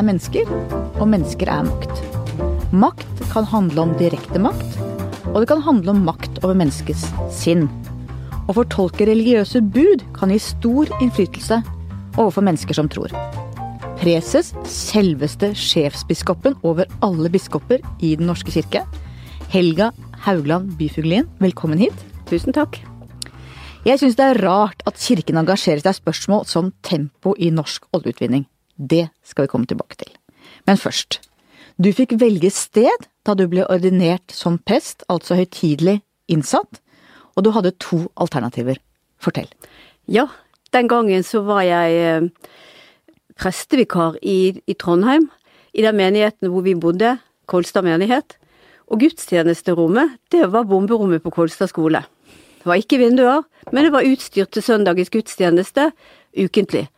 er mennesker, og mennesker er makt. Makt kan handle om direkte makt, og det kan handle om makt over menneskets sinn. Å fortolke religiøse bud kan gi stor innflytelse overfor mennesker som tror. Preses, selveste sjefsbiskopen over alle biskoper i Den norske kirke, Helga Haugland Byfuglien, velkommen hit. Tusen takk. Jeg syns det er rart at kirken engasjerer seg i spørsmål som tempo i norsk oljeutvinning. Det skal vi komme tilbake til. Men først. Du fikk velge sted da du ble ordinert som prest, altså høytidelig innsatt, og du hadde to alternativer. Fortell. Ja, den gangen så var jeg eh, prestevikar i, i Trondheim, i den menigheten hvor vi bodde, Kolstad menighet. Og gudstjenesterommet, det var bomberommet på Kolstad skole. Det var ikke vinduer, men det var utstyrt til søndagens gudstjeneste ukentlig.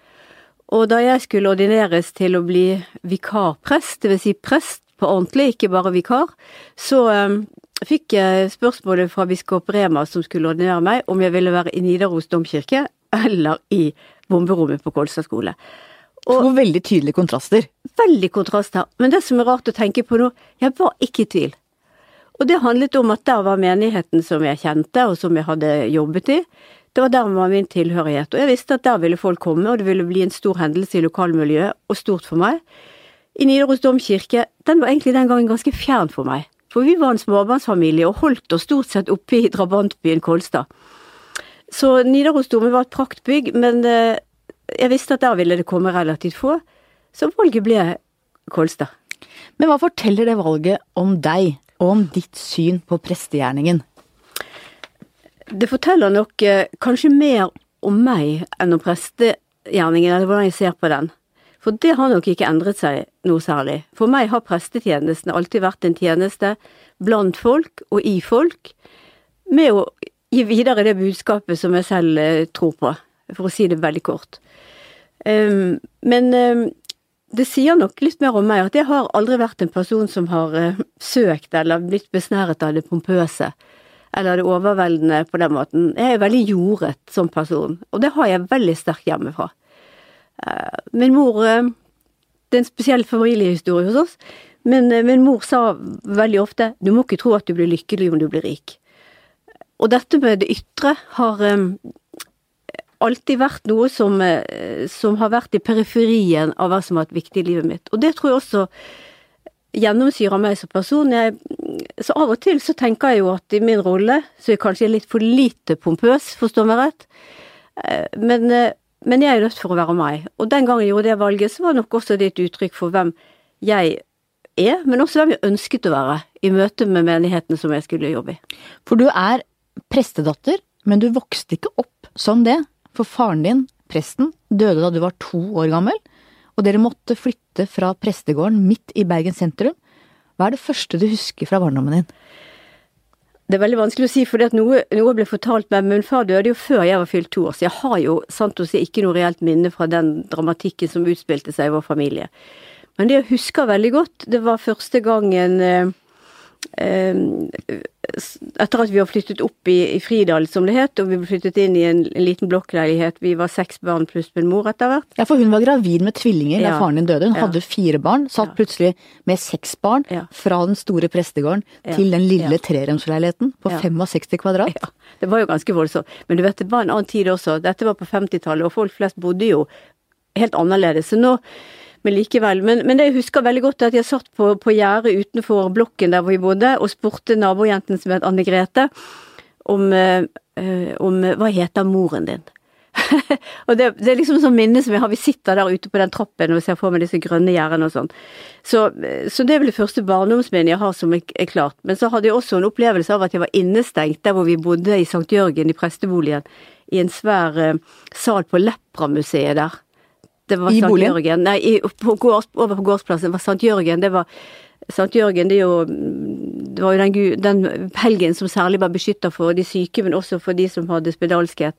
Og da jeg skulle ordineres til å bli vikarprest, dvs. Si prest på ordentlig, ikke bare vikar, så um, fikk jeg spørsmålet fra biskop Rema som skulle ordinere meg, om jeg ville være i Nidaros domkirke eller i bomberommet på Kolstad skole. Og, to veldig tydelige kontraster. Veldig kontraster. Men det som er rart å tenke på nå, jeg var ikke i tvil. Og det handlet om at der var menigheten som jeg kjente, og som jeg hadde jobbet i. Det var der var min tilhørighet, og jeg visste at der ville folk komme, og det ville bli en stor hendelse i lokalmiljøet, og stort for meg. I Nidaros domkirke, den var egentlig den gangen ganske fjern for meg, for vi var en småbarnsfamilie og holdt oss stort sett oppe i drabantbyen Kolstad. Så Nidarosdomen var et praktbygg, men eh, jeg visste at der ville det komme relativt få, så valget ble Kolstad. Men hva forteller det valget om deg, og om ditt syn på prestegjerningen? Det forteller nok eh, kanskje mer om meg enn om prestegjerningen, eller hvordan jeg ser på den. For det har nok ikke endret seg noe særlig. For meg har prestetjenesten alltid vært en tjeneste blant folk og i folk, med å gi videre det budskapet som jeg selv eh, tror på, for å si det veldig kort. Um, men um, det sier nok litt mer om meg at jeg har aldri vært en person som har uh, søkt eller blitt besnæret av det pompøse eller det overveldende på den måten. Jeg er veldig jordet som person, og det har jeg veldig sterkt hjemmefra. Eh, min mor eh, Det er en spesiell familiehistorie hos oss, men eh, min mor sa veldig ofte 'du må ikke tro at du blir lykkelig om du blir rik'. Og dette med det ytre har alltid vært noe som, som har vært i periferien av hva som har vært viktig i livet mitt. Og det tror jeg også gjennomsyrer meg som person. Jeg så av og til så tenker jeg jo at i min rolle så er jeg kanskje litt for lite pompøs, forstå meg rett. Eh, men, eh, men, jeg er nødt for å være meg. Og den gangen jeg gjorde det valget, så var nok også det et uttrykk for hvem jeg er, men også hvem jeg ønsket å være i møte med menigheten som jeg skulle jobbe i. For du er prestedatter, men du vokste ikke opp som det. For faren din, presten, døde da du var to år gammel, og dere måtte flytte fra prestegården midt i Bergen sentrum hva er det første du husker fra barndommen din? Det er veldig vanskelig å si, for noe, noe, ble fortalt meg. Min far døde jo før jeg var fylt to år, så jeg har jo sant å si ikke noe reelt minne fra den dramatikken som utspilte seg i vår familie. Men det jeg husker veldig godt, det var første gangen eh, etter at vi har flyttet opp i, i, Fridal, som det het, og vi ble flyttet inn i en, en liten blokkleilighet. Vi var seks barn pluss min mor etter hvert. Ja, for hun var gravid med tvillinger da faren din døde. Hun ja. hadde fire barn. Satt ja. plutselig med seks barn ja. fra den store prestegården til den lille treromsleiligheten på 65 kvadrat. Ja, det var jo ganske voldsomt. Men du vet, det var en annen tid også. Dette var på 50-tallet, og folk flest bodde jo helt annerledes. Så nå men likevel. Men, men jeg husker veldig godt at jeg satt på, på gjerdet utenfor blokken der hvor vi bodde, og spurte nabojenten som het Anne Grete om, øh, om hva heter moren din? og det, det, er liksom sånn minne som jeg har. Vi sitter der ute på den trappen og ser for meg disse grønne gjerdene og sånn. Så, så, det er vel det første barndomsminnet jeg har som er, er, klart. Men så hadde jeg også en opplevelse av at jeg var innestengt der hvor vi bodde i St. Jørgen, i presteboligen, i en svær uh, sal på Lepra-museet der. Det var I boligen? Jørgen. Nei, i, på gårds, over på gårdsplassen. Var Sankt Jørgen. Det var Sankt Jørgen det, jo, det var jo den, den helgen som særlig var beskytta for de syke, men også for de som hadde spedalskhet.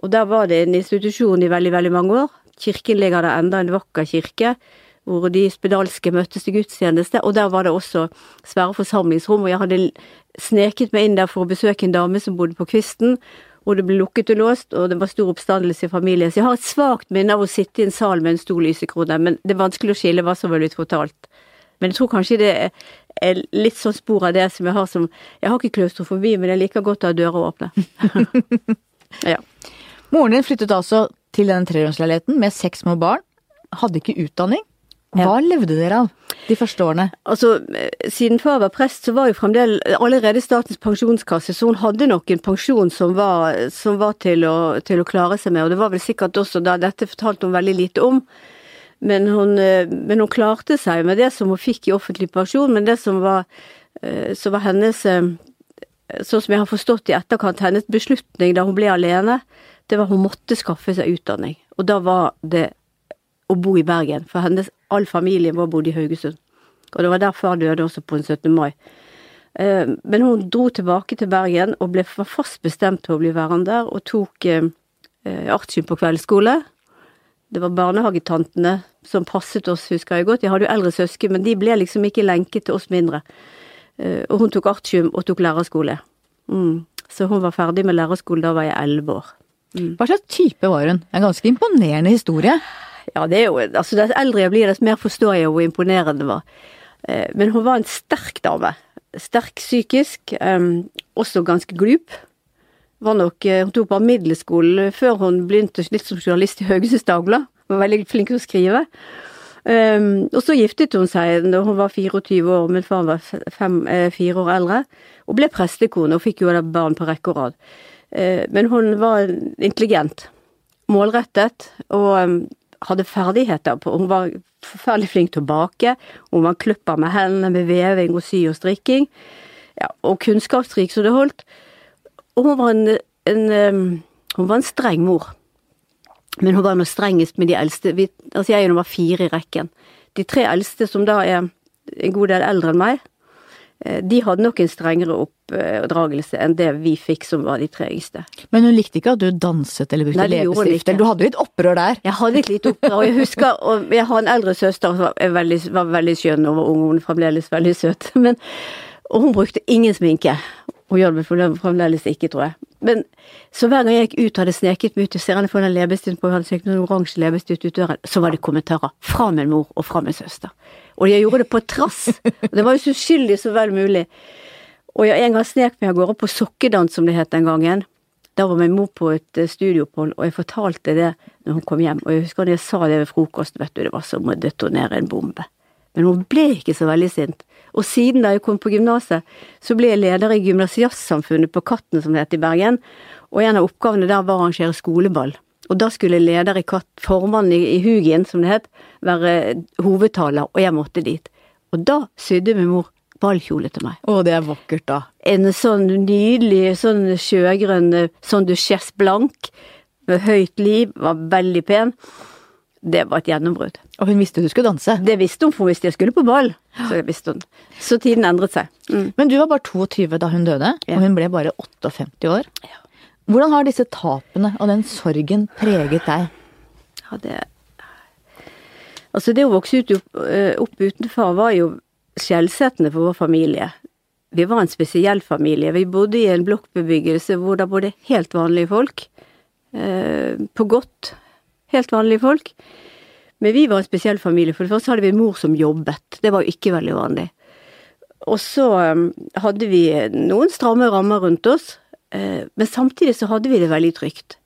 Og der var det en institusjon i veldig, veldig mange år. Kirken ligger der enda, en vakker kirke, hvor de spedalske møttes til gudstjeneste. Og der var det også svære forsamlingsrom, og jeg hadde sneket meg inn der for å besøke en dame som bodde på Kvisten, og det ble lukket og låst, og det var stor oppstandelse i familien. Så jeg har et svakt minne av å sitte i en sal med en stor lysekrone, men det er vanskelig å skille hva som var blitt fortalt. Men jeg tror kanskje det er litt sånn spor av det som jeg har som Jeg har ikke klaustrofobi, men jeg liker godt å ha dører åpne. ja. Moren din flyttet altså til den treromsleiligheten med seks små barn. Hadde ikke utdanning. Hva ja. levde dere av de første årene? Altså, Siden far var prest, så var jo fremdeles allerede Statens pensjonskasse, så hun hadde nok en pensjon som var, som var til, å, til, å, klare seg med. Og det var vel sikkert også da Dette fortalte hun veldig lite om. Men hun, men hun klarte seg med det som hun fikk i offentlig pensjon. Men det som var, eh, som var hennes Sånn som jeg har forstått i etterkant, hennes beslutning da hun ble alene, det var hun måtte skaffe seg utdanning. Og da var det å bo i Bergen, for hennes, all familien vår bodde i Haugesund. Og det var der far døde også på en 17. mai. Eh, men hun dro tilbake til Bergen og ble fast bestemt til å bli værende der, og tok eh, artium på kveldsskole. Det var barnehagetantene som passet oss, husker jeg godt. Jeg hadde jo eldre søsken, men de ble liksom ikke lenket til oss mindre. Eh, og hun tok artium og tok lærerskole. Mm. Så hun var ferdig med lærerskole, da var jeg elleve år. Mm. Hva slags type var hun? En ganske imponerende historie. Ja, det er jo Altså, dess eldre jeg blir, dess mer forstår jeg hvor imponerende det var. Eh, men hun var en sterk dame. Sterk psykisk, um, også ganske glup. Nok, eh, hun tok bare middelskolen før hun begynte litt som journalist i Haugesunds Dagblad. Var veldig flink til å skrive. Um, og så giftet hun seg da hun var 24 år, min far var fem, eh, fire år eldre, og ble prestekone og fikk jo da barn på rekke og rad. Uh, men hun var intelligent, målrettet, og um, hadde ferdigheter på Hun var forferdelig flink til å bake, hun var kløpper med hendene med veving og sy og strikking, ja, og kunnskapsrik så det holdt. Og hun var en, en, hun var en streng mor. Men hun var nå strengest med de eldste. Vi, altså jeg var fire i rekken. De tre eldste, som da er en god del eldre enn meg, de hadde nok en strengere oppdragelse enn det vi fikk som var de tregeste. Men hun likte ikke at du danset eller brukte leppestift? Du hadde litt opprør der? Jeg hadde litt opprør, og jeg husker og Jeg har en eldre søster som var veldig, var veldig skjønn og var ung, hun er fremdeles veldig søt. Men, og hun brukte ingen sminke. Hun gjør det fremdeles ikke, tror jeg. Men så hver gang jeg gikk ut, hadde sneket meg ut, og ser henne få den leppestiften på, hadde sneket noen oransje leppestift ut døren, så var det kommentarer fra min mor og fra min søster. Og jeg gjorde det på trass. Det var jo så uskyldig så vel mulig. Og jeg en gang snek meg av gårde på sokkedans, som det het den gangen. Da var min mor på et eh, studieopphold, og jeg fortalte det når hun kom hjem. Og jeg husker jeg sa det ved frokost, vet du, det var som å detonere en bombe. Men hun ble ikke så veldig sint. Og siden da jeg kom på gymnaset, så ble jeg leder i Gymnasiastsamfunnet på Katten, som det het i Bergen. Og en av oppgavene der var å arrangere skoleball. Og da skulle leder i Katt, formannen i, i Hugin, som det het, være hovedtaler, og jeg måtte dit. Og da sydde min mor ballkjole til meg. Å, det er vakkert, da. En sånn nydelig, sånn sjøgrønn, sånn duchesse blank, med høyt liv, var veldig pen. Det var et gjennombrudd. Og hun visste du skulle danse? Det visste hun, for hun visste jeg skulle på ball. Så. Så tiden endret seg. Mm. Men du var bare 22 da hun døde, ja. og hun ble bare 58 år. Ja. Hvordan har disse tapene og den sorgen preget deg? Ja, det Altså, det å vokse ut, eh, opp utenfor var jo skjellsettende for vår familie. Vi var en spesiell familie. Vi bodde i en blokkbebyggelse hvor det bodde helt vanlige folk. Eh, på godt helt vanlige folk. Men vi var en spesiell familie. For det første hadde vi mor som jobbet. Det var jo ikke veldig vanlig. Og så um, hadde vi noen stramme rammer rundt oss, eh, men samtidig så hadde vi det veldig trygt.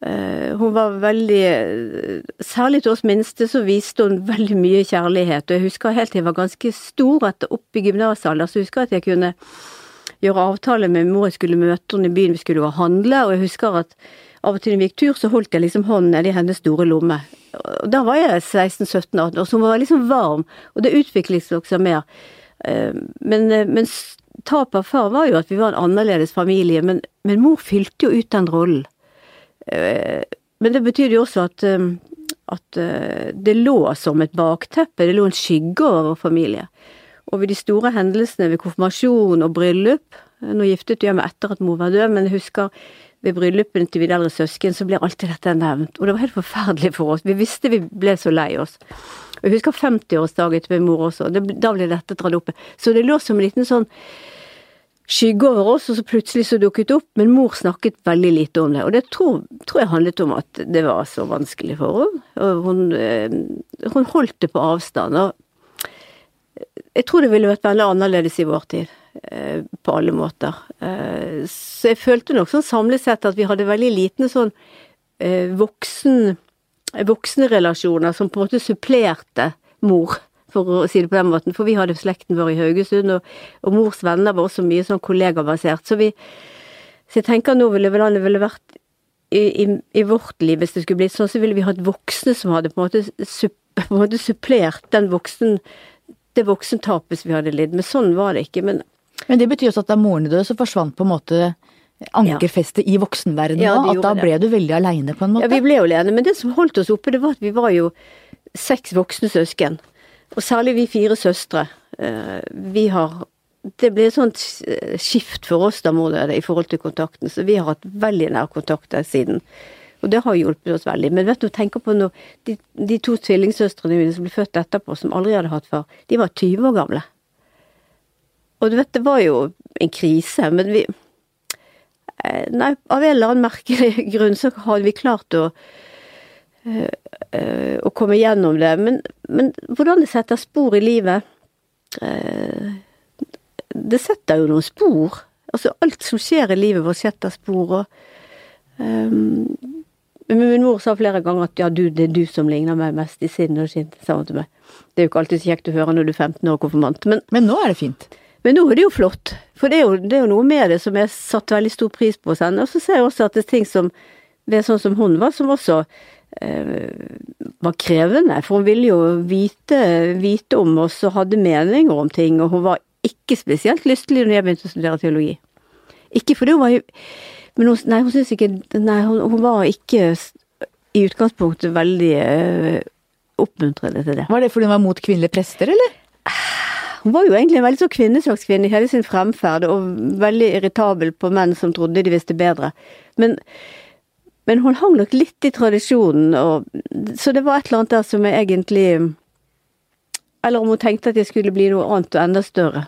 Eh, hun var veldig Særlig til oss minste så viste hun veldig mye kjærlighet. Og jeg husker helt til jeg var ganske stor at opp i gymnasalder, så husker jeg at jeg kunne gjøre avtale med mor jeg skulle møte henne i byen, vi skulle gå og handle, og jeg husker at av og til når vi gikk tur, så holdt jeg liksom hånden nedi hennes store lomme. Og da var jeg 16-17-18 år, så hun var liksom varm, og det utviklet seg også mer. Eh, men, eh, men tapet av far var jo at vi var en annerledes familie, men, men mor fylte jo ut den rollen. Eh, men det betydde jo også at, at det lå som et bakteppe, det lå en skygge over familie. Og ved de store hendelsene ved konfirmasjon og bryllup Nå giftet jeg meg etter at mor var død, men jeg husker ved bryllupene til mine eldre søsken, så blir alltid dette nevnt. Og det var helt forferdelig for oss. Vi visste vi ble så lei oss. Og jeg husker 50-årsdagen til min mor også. Det, da ble dette dratt opp. Så det lå som en liten sånn skygge over oss, og så plutselig så dukket opp, men mor snakket veldig lite om det. Og det tror, tror jeg handlet om at det var så vanskelig for henne. Og hun, eh, hun holdt det på avstand. Og jeg tror det ville vært veldig annerledes i vår tid, eh, på alle måter. Eh, så jeg følte nok sånn samlet sett at vi hadde veldig liten sånn voksen voksenrelasjoner som på en måte supplerte mor for å si det på den måten. For vi hadde slekten vår i Haugesund, og, og mors venner var også mye sånn kollegabasert. Så vi Så jeg tenker nå ville vel det ville vært i, i, i, vårt liv, hvis det skulle blitt sånn, så ville vi hatt voksne som hadde på en måte, supp, på en måte supplert den voksen, det voksentapet vi hadde lidd. Men sånn var det ikke. Men, men det betyr også at da moren døde, så forsvant på en måte ankerfestet ja. i voksenverdenen ja, At da ble det. du veldig aleine, på en måte? Ja, vi ble jo alene. Men det som holdt oss oppe, det var at vi var jo seks voksne søsken. Og særlig vi fire søstre. Eh, vi har Det ble et sånt skift for oss da, det, i forhold til kontakten. Så vi har hatt veldig nær kontakt der siden. Og det har hjulpet oss veldig. Men vet du, tenk på når de, de to tvillingsøstrene mine som ble født etterpå, som aldri hadde hatt far, de var 20 år gamle. Og du vet, det var jo en krise, men vi eh, Nei, av en eller annen merkelig grunn så hadde vi klart å å komme gjennom det. Men, men, hvordan det setter spor i livet uh, Det setter jo noen spor. Altså alt som skjer i livet vårt setter spor. og um, Min mor sa flere ganger at ja, du, det er du som ligner meg mest i sinn og skinn, sa hun til meg. Det er jo ikke alltid så kjekt å høre når du er 15 år og konfirmant, men Men nå er det fint? Men nå er det jo flott. For det er jo, det er jo noe med det som jeg satte veldig stor pris på hos henne. Og så ser jeg også at det er ting som ved sånn som hun var, som også Eh, var krevende, for hun ville jo vite, vite om oss og hadde meninger om ting, og hun var ikke spesielt lystelig når jeg begynte å studere teologi. Ikke fordi hun var men hun, Nei, hun syntes ikke Nei, hun, hun, var ikke i utgangspunktet veldig uh, oppmuntrende til det. Var det fordi hun var mot kvinnelige prester, eller? Hun var jo egentlig en veldig så kvinnesakskvinne i hele sin fremferd, og veldig irritabel på menn som trodde de visste bedre. Men men hun hang nok litt i tradisjonen, og, så det var et eller annet der som jeg egentlig Eller om hun tenkte at jeg skulle bli noe annet og enda større.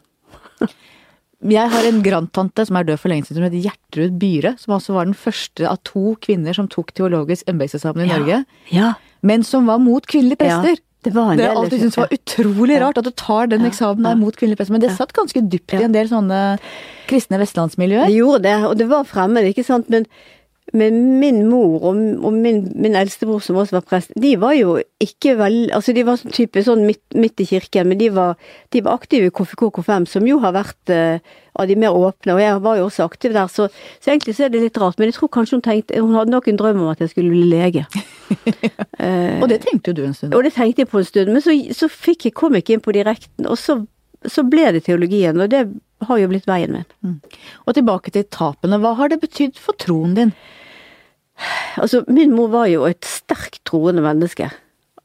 Jeg har en grandtante som er død for lenge siden, som heter Gjertrud Byhre. Som altså var den første av to kvinner som tok teologisk embetseksamen i ja. Norge. Ja. Men som var mot kvinnelige prester. Ja. Det var det jeg alltid syntes var utrolig rart, at du tar den eksamen der mot kvinnelige prester. Men det satt ganske dypt i en del sånne kristne vestlandsmiljøer. Det gjorde det, og det var fremmed, ikke sant. Men men min mor og, og min, min eldstebror som også var prest, de var jo ikke vel Altså de var sånn type sånn midt, midt i kirken, men de var, de var aktive i KFK K5, som jo har vært uh, av de mer åpne, og jeg var jo også aktiv der, så, så, egentlig så er det litt rart. Men jeg tror kanskje hun tenkte Hun hadde nok en drøm om at jeg skulle bli lege. uh, og det tenkte jo du en stund? Og det tenkte jeg på en stund, men så, så fikk jeg, kom jeg ikke inn på direkten, og så, så ble det teologien, og det har jo blitt veien min. Mm. Og tilbake til tapene, hva har det betydd for troen din? Altså, min mor var jo et sterkt troende menneske.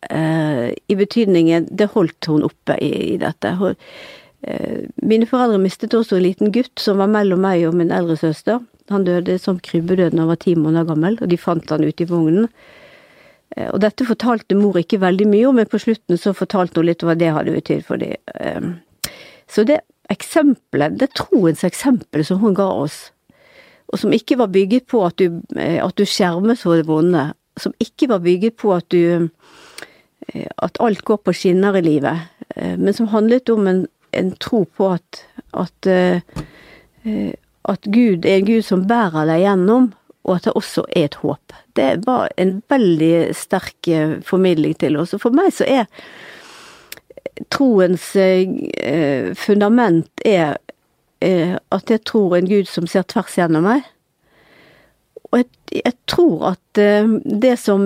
Eh, I betydningen Det holdt hun oppe i, i dette. Hun, eh, mine foreldre mistet også en liten gutt som var mellom meg og min eldre søster. Han døde som krybbedød da han var ti måneder gammel, og de fant han ute i vognen. Eh, og dette fortalte mor ikke veldig mye om, men på slutten så fortalte hun litt om hva det hadde betydd for dem. Eh, så det eksempelet, det troens eksempel som hun ga oss, og som ikke var bygget på at du, eh, at du skjermes for det vonde, som ikke var bygget på at du eh, at alt går på skinner i livet, eh, men som handlet om en, en tro på at, at, at Gud er en Gud som bærer deg gjennom, og at det også er et håp. Det var en veldig sterk formidling til oss. Og for meg så er troens fundament er at jeg tror en Gud som ser tvers gjennom meg. Og jeg, jeg tror at eh, det som,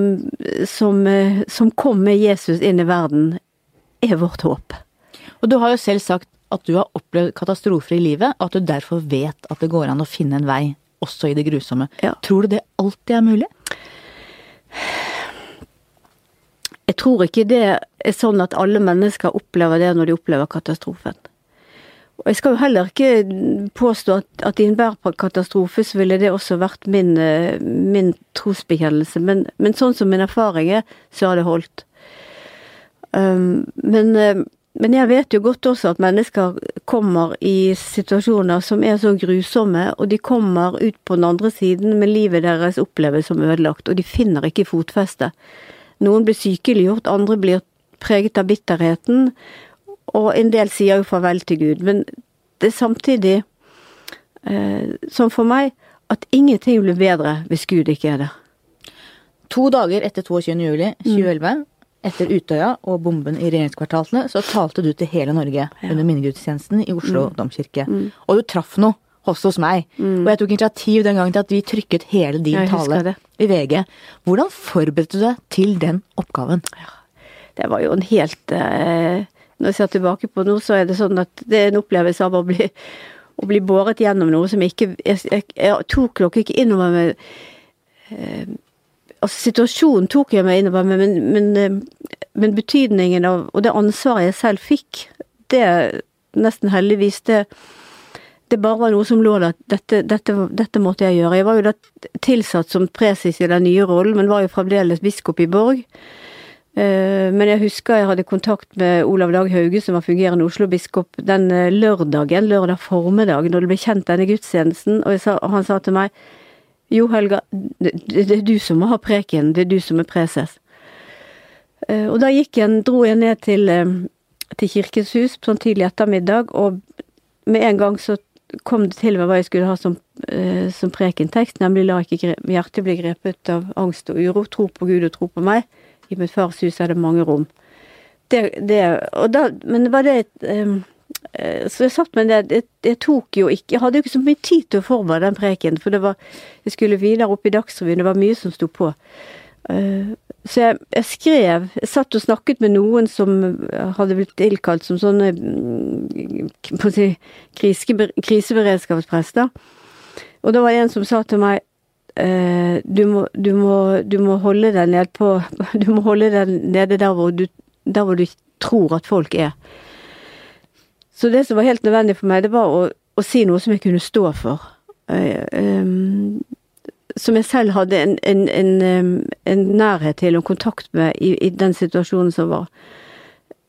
som, eh, som, kom med Jesus inn i verden, er vårt håp. Og du har jo selv sagt at du har opplevd katastrofer i livet, og at du derfor vet at det går an å finne en vei, også i det grusomme. Ja. Tror du det alltid er mulig? Jeg tror ikke det er sånn at alle mennesker opplever det når de opplever katastrofen. Og jeg skal jo heller ikke påstå at, at i enhver katastrofe så ville det også vært min, eh, min trosbekjennelse, men, men, sånn som min erfaring er, så har det holdt. Um, men uh, men jeg vet jo godt også at mennesker kommer i situasjoner som er så grusomme, og de kommer ut på den andre siden med livet deres oppleves som ødelagt, og de finner ikke fotfeste. Noen blir sykeliggjort, andre blir preget av bitterheten, og en del sier jo farvel til Gud. Men det er samtidig, eh, som for meg, at ingenting blir bedre hvis Gud ikke er der. To dager etter 22. juli 2011 etter Utøya og bomben i regjeringskvartalene, så talte du til hele Norge under minnegudstjenesten i Oslo domkirke. Og du traff noe også hos meg. Og jeg tok initiativ den gangen til at vi trykket hele din Jeg tale det. i VG. Hvordan forberedte du deg til den oppgaven? Det var jo en helt eh, Når jeg ser tilbake på nå, så er det sånn at det er en opplevelse av å bli, å bli båret gjennom noe som ikke Jeg, jeg, jeg tok nok ikke innover meg eh, Altså, situasjonen tok jeg meg innover meg, men, men, eh, men betydningen av Og det ansvaret jeg selv fikk, det nesten heldigvis det det bare var noe som lå der. Dette, dette, dette måtte jeg gjøre. Jeg var jo da tilsatt som presis i den nye rollen, men var jo fremdeles biskop i Borg. Eh, Men jeg husker jeg hadde kontakt med Olav Dag Hauge, som var fungerende Oslo-biskop, den eh, lørdagen, lørdag formiddag, når det ble kjent denne gudstjenesten, og sa, han sa til meg Jo, Helga, det, det er du som må ha preken, det er du som er preses. Eh, Og da gikk jeg, dro jeg ned til, til Kirkens hus sånn tidlig ettermiddag, og med en gang så kom det til meg hva jeg skulle ha som, som prekentekst, nemlig la ikke hjertet bli grepet av angst og uro, tro på Gud og tro på meg. I mitt fars hus er det mange rom. Det, det, da, men det var det eh, Så jeg satt med det, jeg, Jeg tok jo ikke Jeg hadde jo ikke så mye tid til å forberede den preken, for det var Jeg skulle videre opp i Dagsrevyen, det var mye som sto på. Uh, Så jeg, jeg skrev Jeg satt og snakket med noen som hadde blitt tilkalt som sånne mm, på å si, kriseberedskapsprester. Og da var det en som sa til meg du, må, du, må, du må holde deg ned på Du må holde deg nede der hvor du, der hvor du tror at folk er. Så det som var helt nødvendig for meg, det var å, å si noe som jeg kunne stå for. Eh, em, som jeg selv hadde en, en, en, en nærhet til og kontakt med i, i den situasjonen som var.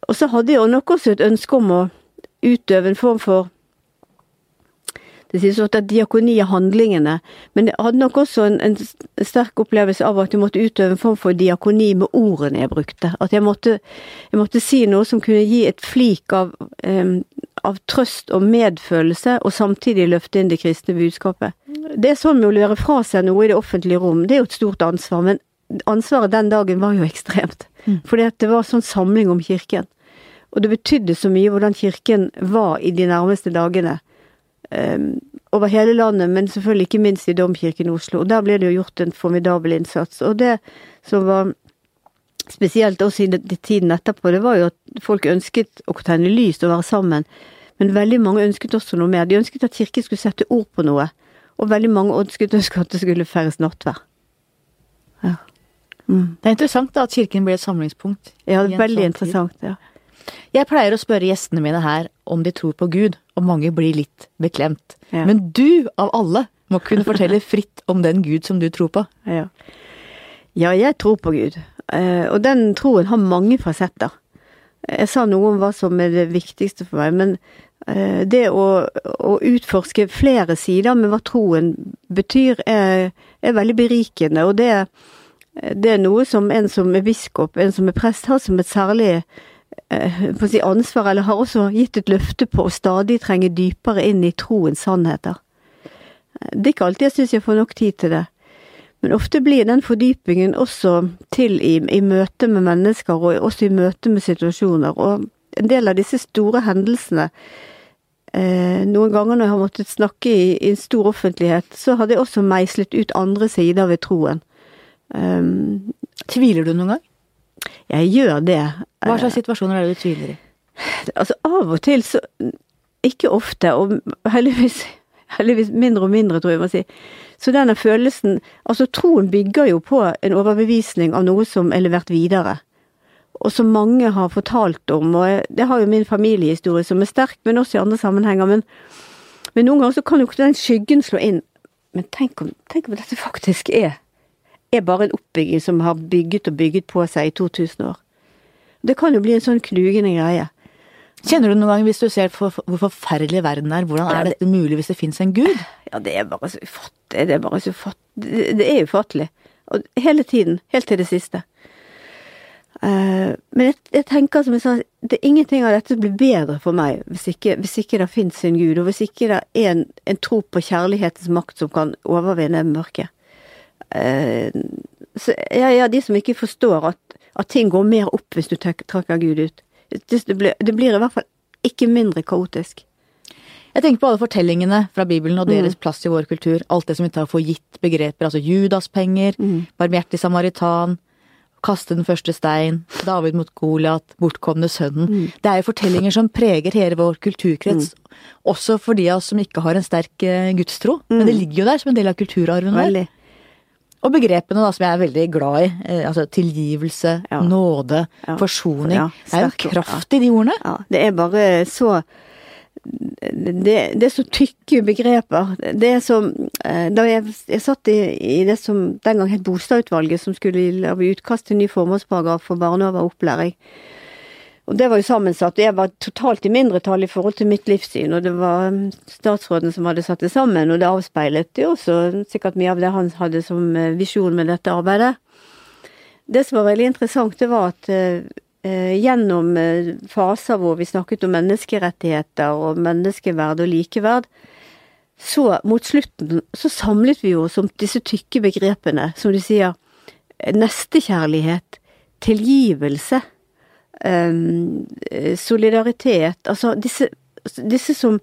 Og så hadde jeg nok også et ønske om å utøve en form for Det sies ofte at diakoni er handlingene, men jeg hadde nok også en, en sterk opplevelse av at jeg måtte utøve en form for diakoni med ordene jeg brukte. At jeg måtte, jeg måtte si noe som kunne gi et flik av, um, av trøst og medfølelse, og samtidig løfte inn det kristne budskapet. Det er sånn med å levere fra seg noe i det offentlige rom, det er jo et stort ansvar, men ansvaret den dagen var jo ekstremt. Fordi at det var sånn samling om kirken. Og det betydde så mye hvordan kirken var i de nærmeste dagene. Em, over hele landet, men selvfølgelig ikke minst i Domkirken i Oslo. Og der ble det jo gjort en formidabel innsats. Og det som var spesielt også i den- tiden etterpå, det var jo at folk ønsket å tenne lys og være sammen. Men veldig mange ønsket også noe mer. De ønsket at kirken skulle sette ord på noe. Og veldig mange ønsket at det skulle feires nattverd. Ja. Mm. Det er interessant da at kirken ble et samlingspunkt. Ja, det er veldig sånn tid. interessant. Ja. Jeg pleier å spørre gjestene mine her om de tror på Gud, og mange blir litt beklemt. Ja. Men du, av alle, må kunne fortelle fritt om den Gud som du tror på. Ja. ja, jeg tror på Gud. Eh, og den troen har mange fasetter. Jeg sa noe om hva som er det viktigste for meg, men eh, det å, å utforske flere sider med hva troen betyr, er, er veldig berikende. Og det, det er noe som en som er biskop, en som er prest, har som et særlig på å si ansvar, eller har også gitt et løfte på å stadig trenge dypere inn i troens sannheter. Det er ikke alltid jeg syns jeg får nok tid til det. Men ofte blir den fordypingen også til i, i møte med mennesker, og også i møte med situasjoner. Og en del av disse store hendelsene eh, Noen ganger når jeg har måttet snakke i, i en stor offentlighet, så har det også meislet ut andre sider ved troen. Um, Tviler du noen gang? Jeg gjør det. Hva slags situasjoner er det du tviler i? Altså av og til så Ikke ofte, og heldigvis, heldigvis mindre og mindre, tror jeg man må si. Så denne følelsen Altså, troen bygger jo på en overbevisning av noe som er levert videre. Og som mange har fortalt om, og det har jo min familiehistorie som er sterk, men også i andre sammenhenger. Men, men noen ganger så kan jo ikke den skyggen slå inn. Men tenk om, tenk om dette faktisk er er bare en oppbygging som har bygget og bygget på seg i 2000 år. Det kan jo bli en sånn knugende greie. Kjenner du noen gang, hvis du ser for, hvor forferdelig verden er, hvordan er det- dette mulig hvis det fins en gud? Ja, det er bare så ufattelig. Det er bare så ufattelig. Det, det er ufattelig. Og hele tiden. Helt til det siste. Uh, men jeg, jeg tenker som jeg sa, det er ingenting av dette som blir bedre for meg hvis ikke, hvis ikke det fins en gud, og hvis ikke det er en, en tro på kjærlighetens makt som kan overvinne mørket. Eh, jeg er av de som ikke forstår at, at ting går mer opp hvis du trekker Gud ut. Det, det, blir, det blir i hvert fall ikke mindre kaotisk. Jeg tenker på alle fortellingene fra Bibelen og deres plass i vår kultur. Alt det som vi tar for gitt begreper. Altså Judaspenger, barmhjertig samaritan, kaste den første stein, David mot Goliat, bortkomne sønnen. Det er jo fortellinger som preger hele vår kulturkrets. Også for de av oss som ikke har en sterk gudstro. gudstro. Men det ligger jo der som en del av kulturarven vår. Og begrepene da, som jeg er veldig glad i. Eh, altså tilgivelse, Ja. nåde, Ja. forsoning. Ja, det er jo kraft i de ordene. Ja, det er bare så det, det er så tykke begreper. Det er så eh, Da jeg, jeg satt i, i det som den gang het Bostadutvalget, som skulle lage utkast til ny formålsparagraf for barnehage Og det var jo sammensatt, og jeg var totalt i mindretall i forhold til mitt livssyn, og det var mm, statsråden som hadde satt det sammen, og det avspeilet jo også sikkert mye av det han hadde som eh, visjon med dette arbeidet. Det som var veldig interessant, det var at eh, eh, gjennom eh, faser hvor vi snakket om menneskerettigheter og menneskeverd og likeverd, så mot slutten så samlet vi oss om disse tykke begrepene, som du sier, nestekjærlighet, tilgivelse, solidaritet, altså disse, disse som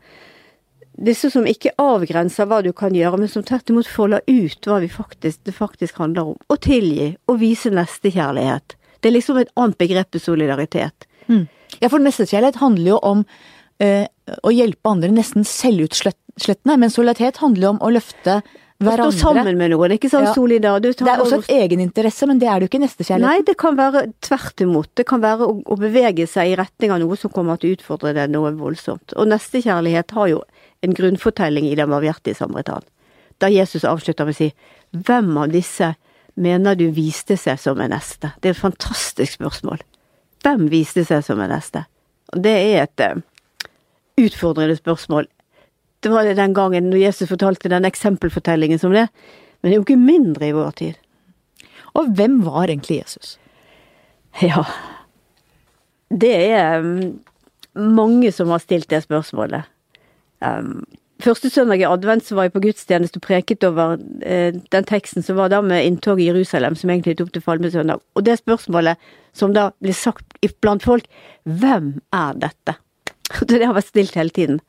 disse som ikke avgrenser hva du kan gjøre, men som tvert imot folder ut hva faktisk, det faktisk handler om. Å tilgi, og vise nestekjærlighet. Det er liksom et annet begrep enn solidaritet. Mm. Ja, for nestekjærlighet handler jo om eh, å hjelpe andre nesten selvutslettende, men solidaritet handler jo om å løfte Å stå sammen med noen, ikke sant? Ja. Solidar. Det er også et egeninteresse, men det er det jo ikke i nestekjærligheten. Nei, det kan være tvert imot. Det kan være å, å bevege seg i retning av noe som kommer til å utfordre deg noe voldsomt. Og nestekjærlighet har jo en grunnfortelling i den barmhjertige samaritan. Da Jesus avslutter med å si Hvem av disse mener du viste seg som en neste? Det er et fantastisk spørsmål. Hvem viste seg som en neste? Det er et eh, utfordrende spørsmål. Det var det den gangen når Jesus fortalte den eksempelfortellingen som det, men det er jo ikke mindre i vår tid. Og hvem var egentlig Jesus? Ja. Det er um, mange som har stilt det spørsmålet. Um, første søndag i advent så var jeg på gudstjeneste og preket over eh, den teksten som var da med inntoget i Jerusalem, som egentlig tok til Falmesøndag. Og det spørsmålet som da blir sagt blant folk, hvem er dette? Det har vært stilt hele tiden.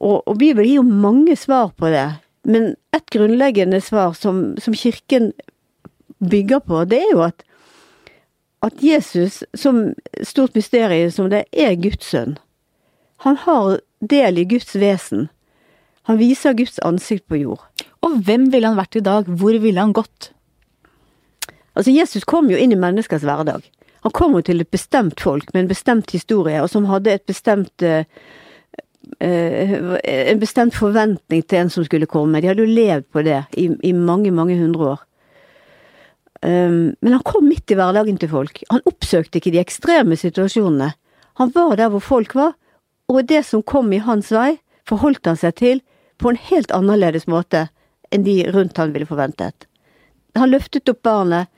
Og, og Bibelen gir jo mange svar på det, men et grunnleggende svar som, som kirken bygger på, det er jo at at Jesus, som stort mysterium som det, er Guds sønn. Han har del i Guds vesen. Han viser Guds ansikt på jord. Og hvem ville han vært i dag? Hvor ville han gått? Altså, Jesus kom jo inn i menneskers hverdag. Han kom jo til et bestemt folk med en bestemt historie, og som hadde et bestemt eh, En bestemt forventning til en som skulle komme. De hadde jo levd på det i, i mange, mange hundre år. Um, men han kom midt i hverdagen til folk. Han oppsøkte ikke de ekstreme situasjonene. Han var der hvor folk var, og det som kom i hans vei, forholdt han seg til på en helt annerledes måte enn de rundt han ville forventet. Han løftet opp barnet.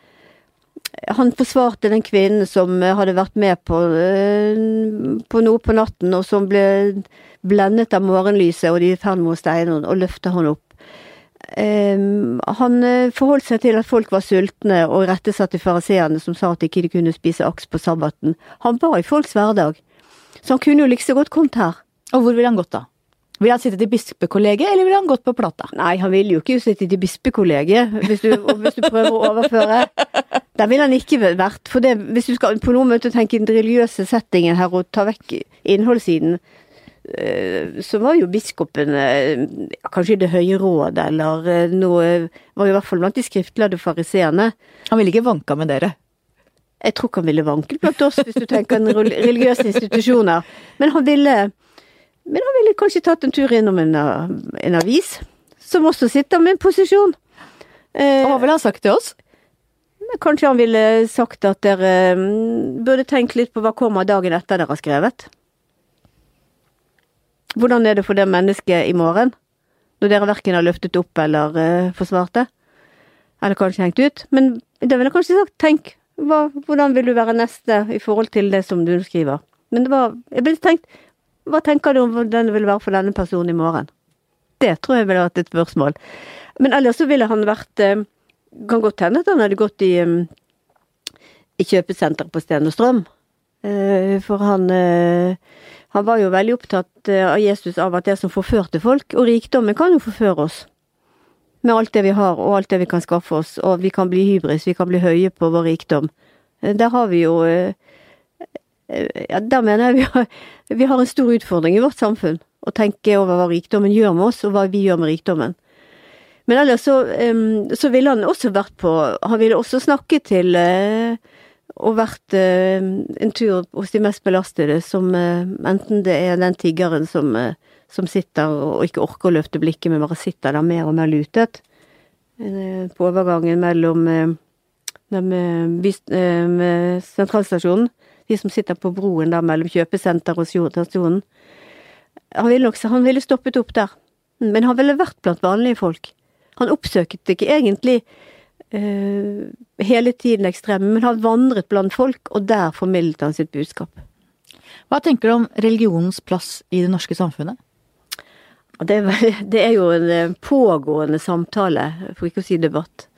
Han forsvarte den kvinnen som hadde vært med på, øh, på noe på natten, og som ble blendet av morgenlyset, og de er ferd med å og løfte han opp. Ehm, han øh, forholdt seg til at folk var sultne, og rettesatte fariseerne som sa at de ikke kunne spise aks på sabbaten. Han var i folks hverdag, så han kunne jo like liksom godt kommet her. Og hvor ville han gått da? Ville han sittet i bispekollegiet, eller ville han gått på Plata? Nei, han ville jo ikke sitte i bispekollegiet, hvis du, hvis du prøver å overføre. Der ville han ikke vært. For det, hvis du skal på noen måte tenke i den religiøse settingen her og ta vekk innholdssiden, eh, så var jo biskopen eh, kanskje i Det høye råd, eller eh, noe Var i hvert fall blant de skriftlærde fariseerne. Han ville ikke vanka med dere. Jeg tror ikke han ville vanket blant oss, hvis du tenker en religiøse institusjoner. Men han ville Men han ville kanskje tatt en tur innom en, uh, en avis, som også sitter med en posisjon. Eh, Og hva ville han sagt til oss? Kanskje han ville sagt at dere mm, burde tenkt litt på hva kommer dagen etter dere har skrevet. hvordan er det for det mennesket i morgen? Når dere verken har løftet opp eller uh, forsvart det? Eller kanskje hengt ut? Men da ville jeg kanskje sagt, tenk, hva, hvordan vil du være neste i forhold til det som du skriver? Men det var, jeg ville tenkt, hva tenker du om hvordan det vil være for denne personen i morgen? Det tror jeg ville vært et spørsmål. Men ellers så ville han vært uh, Kan godt hende at han hadde gått i, um, i kjøpesenteret på Sten og Strøm. Uh, for han han var jo veldig opptatt eh, av Jesus av at det som forførte folk, og rikdommen kan jo forføre oss. Med alt det vi har, og alt det vi kan skaffe oss, og vi kan bli hybris, vi kan bli høye på vår rikdom. Eh, der har vi jo eh, Ja, der mener jeg vi har, vi har en stor utfordring i vårt samfunn. Å tenke over hva rikdommen gjør med oss, og hva vi gjør med rikdommen. Men ellers så, så ville han også vært på Han ville også snakket til og vært eh, en tur hos de mest belastede, som eh, enten det er den tiggeren som, eh, som, sitter og ikke orker å løfte blikket, men bare sitter der mer og mer lutet. Eh, på overgangen mellom med, med, eh, med sentralstasjonen, de som sitter på broen der mellom kjøpesenter og stasjonen. Han ville, også, han ville stoppet opp der, men han ville vært blant vanlige folk. Han oppsøket ikke egentlig uh, hele tiden ekstreme, men han vandret blant folk, og der formidlet han sitt budskap. Hva tenker du om religionens plass i det norske samfunnet? Det er, det er jo en eh, pågående samtale, for ikke å si debatt.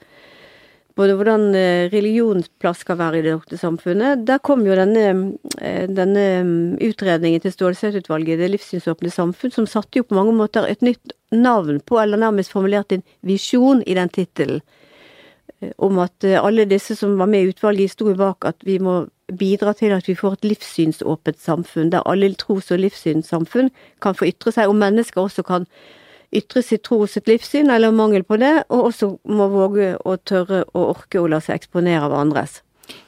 Både hvordan religionsplass religionens plass skal være i det norske samfunnet. Der kom jo denne, denne mm, utredningen til Stålsett-utvalget, Det livssynsåpne samfunn, som satte jo på mange måter et nytt navn på, eller nærmest formulerte en visjon i den tittelen. Eh, om at eh, alle disse som var med i utvalget, sto bak at vi må bidra til at vi får et livssynsåpent samfunn, der alle tros- og livssynssamfunn kan få ytre seg, og mennesker også kan ytre sitt tro og sitt livssyn, eller mangel på det, og også må våge å tørre å orke å la seg eksponere av andres.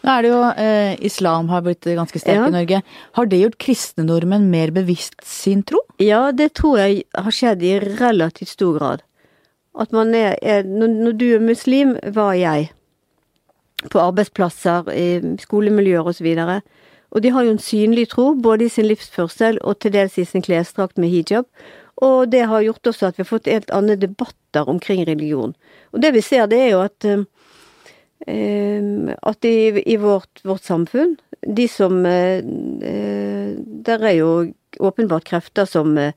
Nå er det jo eh, Islam har blitt ganske sterk ja. i Norge. Har det gjort kristne nordmenn mer bevisst sin tro? Ja, det tror jeg har skjedd i relativt stor grad. At man er, er når, når, du er muslim, var jeg. På arbeidsplasser, i skolemiljøer osv. Og, og de har jo en synlig tro, både i sin livsførsel og til dels i sin klesdrakt med hijab. Og det har gjort også at vi har fått helt andre debatter omkring religion. Og det vi ser, det er jo at eh, at i, i vårt, vårt, samfunn, de som eh, Der er jo åpenbart krefter som, eh,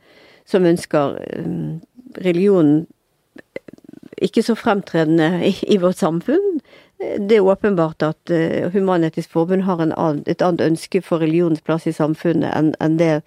som ønsker eh, religionen ikke så fremtredende i, i, vårt samfunn. Det er åpenbart at Human-Etisk Forbund har annen, et annet ønske for religionens plass i samfunnet enn en det,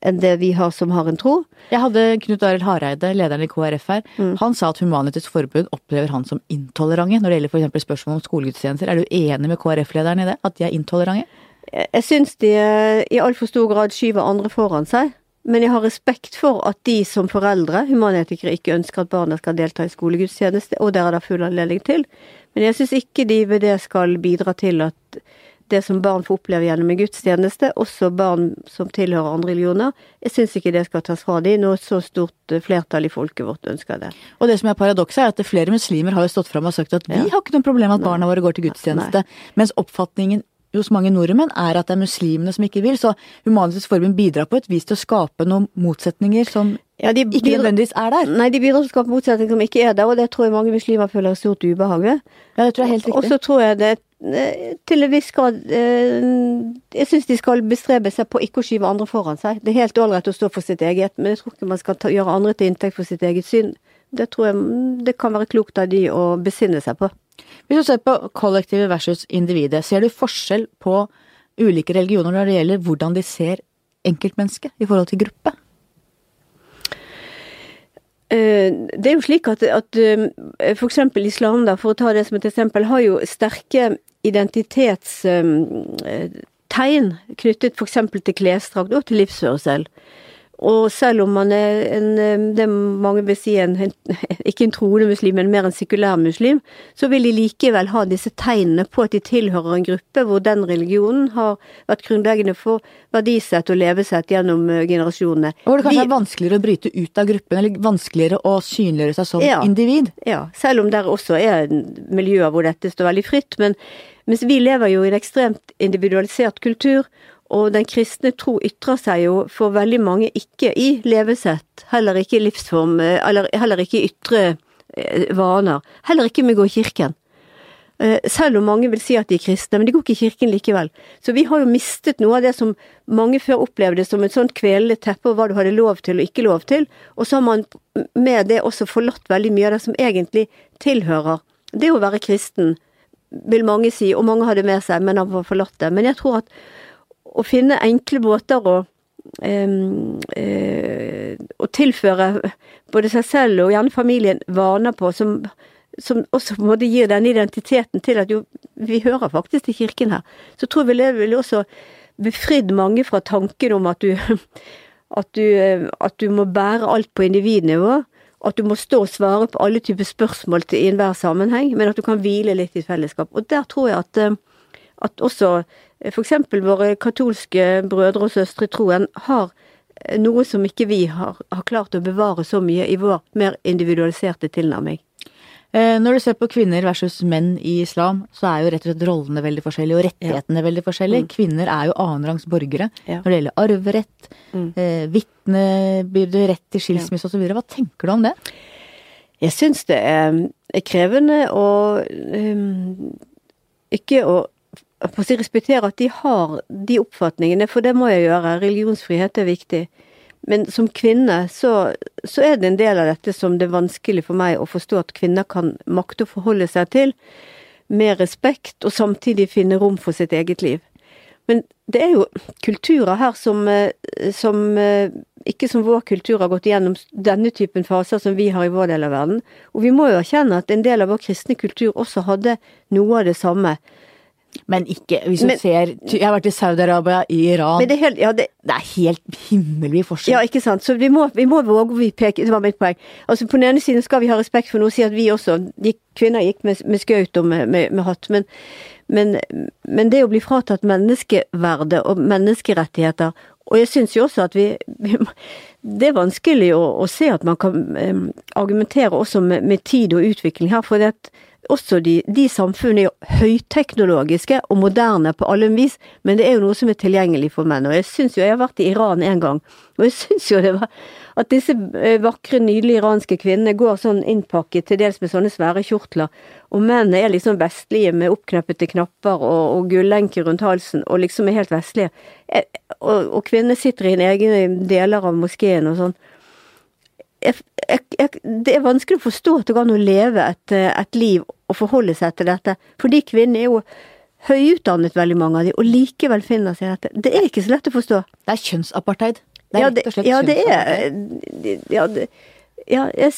en det, vi har som har en tro. Jeg hadde Knut Arild Hareide, lederen i KrF her. Mm. Han sa at Human-Etisk Forbund opplever han som intolerante når det gjelder f.eks. spørsmål om skolegudstjenester. Er du enig med KrF-lederen i det? At de er intolerante? Jeg syns de eh, i altfor stor grad skyver andre foran seg. Men jeg har respekt for at de som foreldre, humanetikere, ikke ønsker at barna skal delta i skolegudstjeneste, og der er det full anledning til. Men jeg syns ikke de ved det skal bidra til at det som barn får oppleve gjennom en gudstjeneste, også barn som tilhører andre religioner, jeg syns ikke det skal tas fra dem når så stort flertall i folket vårt ønsker det. Og det som er paradokset, er at flere muslimer har jo stått fram og sagt at vi ja. har ikke noe problem med at barna våre går til gudstjeneste, Nei. mens oppfatningen hos mange nordmenn er at det er muslimene som ikke vil. Så Human-Etisk Forbund bidrar på et vis til å skape noen motsetninger som ja, de ikke nødvendigvis er der. Nei, de bidrar til å skape motsetninger som ikke er der, og det tror jeg mange muslimer føler stort ubehag ved. Ja, det tror jeg helt riktig. Og så tror jeg det eh, til en viss grad eh, Jeg syns de skal bestrebe seg på ikke å skyve andre foran seg. Det er helt ålreit å stå for sitt eget, men jeg tror ikke man skal ta, gjøre andre til inntekt for sitt eget syn. Det tror jeg det kan være klokt av de å besinne seg på. Hvis du ser på kollektivet versus individet, ser du forskjell på ulike religioner når det gjelder hvordan de ser enkeltmennesket i forhold til gruppe? Eh, det er jo slik at, at f.eks. for eksempel islam, da, for å ta det som et eksempel, har jo sterke identitetstegn eh, knyttet f.eks. til klesdrakt og til livsførsel. Og selv om man er en, det mange vil si en, en, ikke en troende muslim, men mer en sekulær muslim, så vil de likevel ha disse tegnene på at de tilhører en gruppe hvor den religionen har vært grunnleggende for verdisett og levesett gjennom eh, generasjonene. Og hvor det kanskje de, er vanskeligere å bryte ut av gruppen, eller vanskeligere å synliggjøre seg som ja, individ? Ja, selv om det også er miljøer hvor dette står veldig fritt. men mens vi lever jo i en ekstremt individualisert kultur, Og den kristne tro ytrer seg jo for veldig mange ikke i levesett, heller ikke i livsform, eh, eller heller ikke i ytre eh, vaner. Heller ikke med å gå i kirken. Eh, Selv om mange vil si at de er kristne, men de går ikke i kirken likevel. Så vi har jo mistet noe av det som mange før opplevde som et sånt kvelende teppe over hva du hadde lov til og ikke lov til, og så har man med det også forlatt veldig mye av det som egentlig tilhører det å være kristen, vil mange si, og mange har det med seg, men har forlatt det. Men jeg tror at å finne enkle måter å um, uh, å tilføre både seg selv og gjerne familien vaner på som, som også på en måte gir denne identiteten til at jo, vi hører faktisk til kirken her. Så tror jeg det ville også befridd mange fra tanken om at du, at du, at du må bære alt på individnivå. At du må stå og svare på alle typer spørsmål til, enhver sammenheng, men at du kan hvile litt i fellesskap. Og der tror jeg at, eh, at også eh, eksempel våre katolske brødre og søstre i troen har eh, noe som ikke vi har, har klart å bevare så mye i vår mer individualiserte tilnærming. Eh, Når du ser på kvinner versus menn i islam, så er jo rett og slett rollene veldig forskjellige, og rettighetene veldig forskjellige. Kvinner er jo annenrangs borgere Ja. når det gjelder arverett, Mm. eh, vitnebyrde, rett til skilsmisse osv. Hva tenker du om det? Jeg syns det er, er krevende å um, ikke å på å si respektere at de har de oppfatningene, for det må jeg gjøre. Religionsfrihet er viktig. Men som kvinne så, så er det en del av dette som det er vanskelig for meg å forstå at kvinner kan makte å forholde seg til, med respekt, og samtidig finne rom for sitt eget liv. Men det er jo kulturer her som, eh, som eh, ikke som vår kultur har gått igjennom denne typen faser som vi har i vår del av verden. Og vi må jo erkjenne at en del av vår kristne kultur også hadde noe av det samme. Men ikke hvis du Men- ser Jeg har vært i Saudi-Arabia, i Iran Men det helt, ja, det, Det er helt himmelvid forskjell. Ja, ikke sant. Så vi må, vi må våge å peke Det var mitt poeng. Altså På den ene siden skal vi ha respekt for noe, si at vi også de Kvinner gikk med, med skaut og med, med, med hatt. Men, men, men det å bli fratatt menneskeverdet og menneskerettigheter Og jeg syns jo også at vi, vi Det er vanskelig å, å se at man kan um, argumentere også med, med tid og utvikling her. For det at også de, de samfunnene er høyteknologiske og moderne på alle vis, men det er jo noe som er tilgjengelig for menn. Og jeg syns jo, jeg har vært i Iran en gang, og jeg syns jo det var at disse eh, vakre, nydelige iranske kvinnene går sånn innpakket, til dels med sånne svære kjortler, og mennene er liksom vestlige med oppknappede knapper og, og gullenker rundt halsen, og liksom er helt vestlige. Eh, Og, og kvinnene sitter i en egen deler av moskeen og sånn jeg, jeg, det er vanskelig å forstå at det går an å leve et, et liv og forholde seg til dette. Fordi kvinner er jo høyutdannet, veldig mange av de, og likevel finner seg i dette. Det er ikke så lett å forstå. Det er kjønnsapartheid. Det er ja, rett og slett ja, det er Ja, det, ja jeg,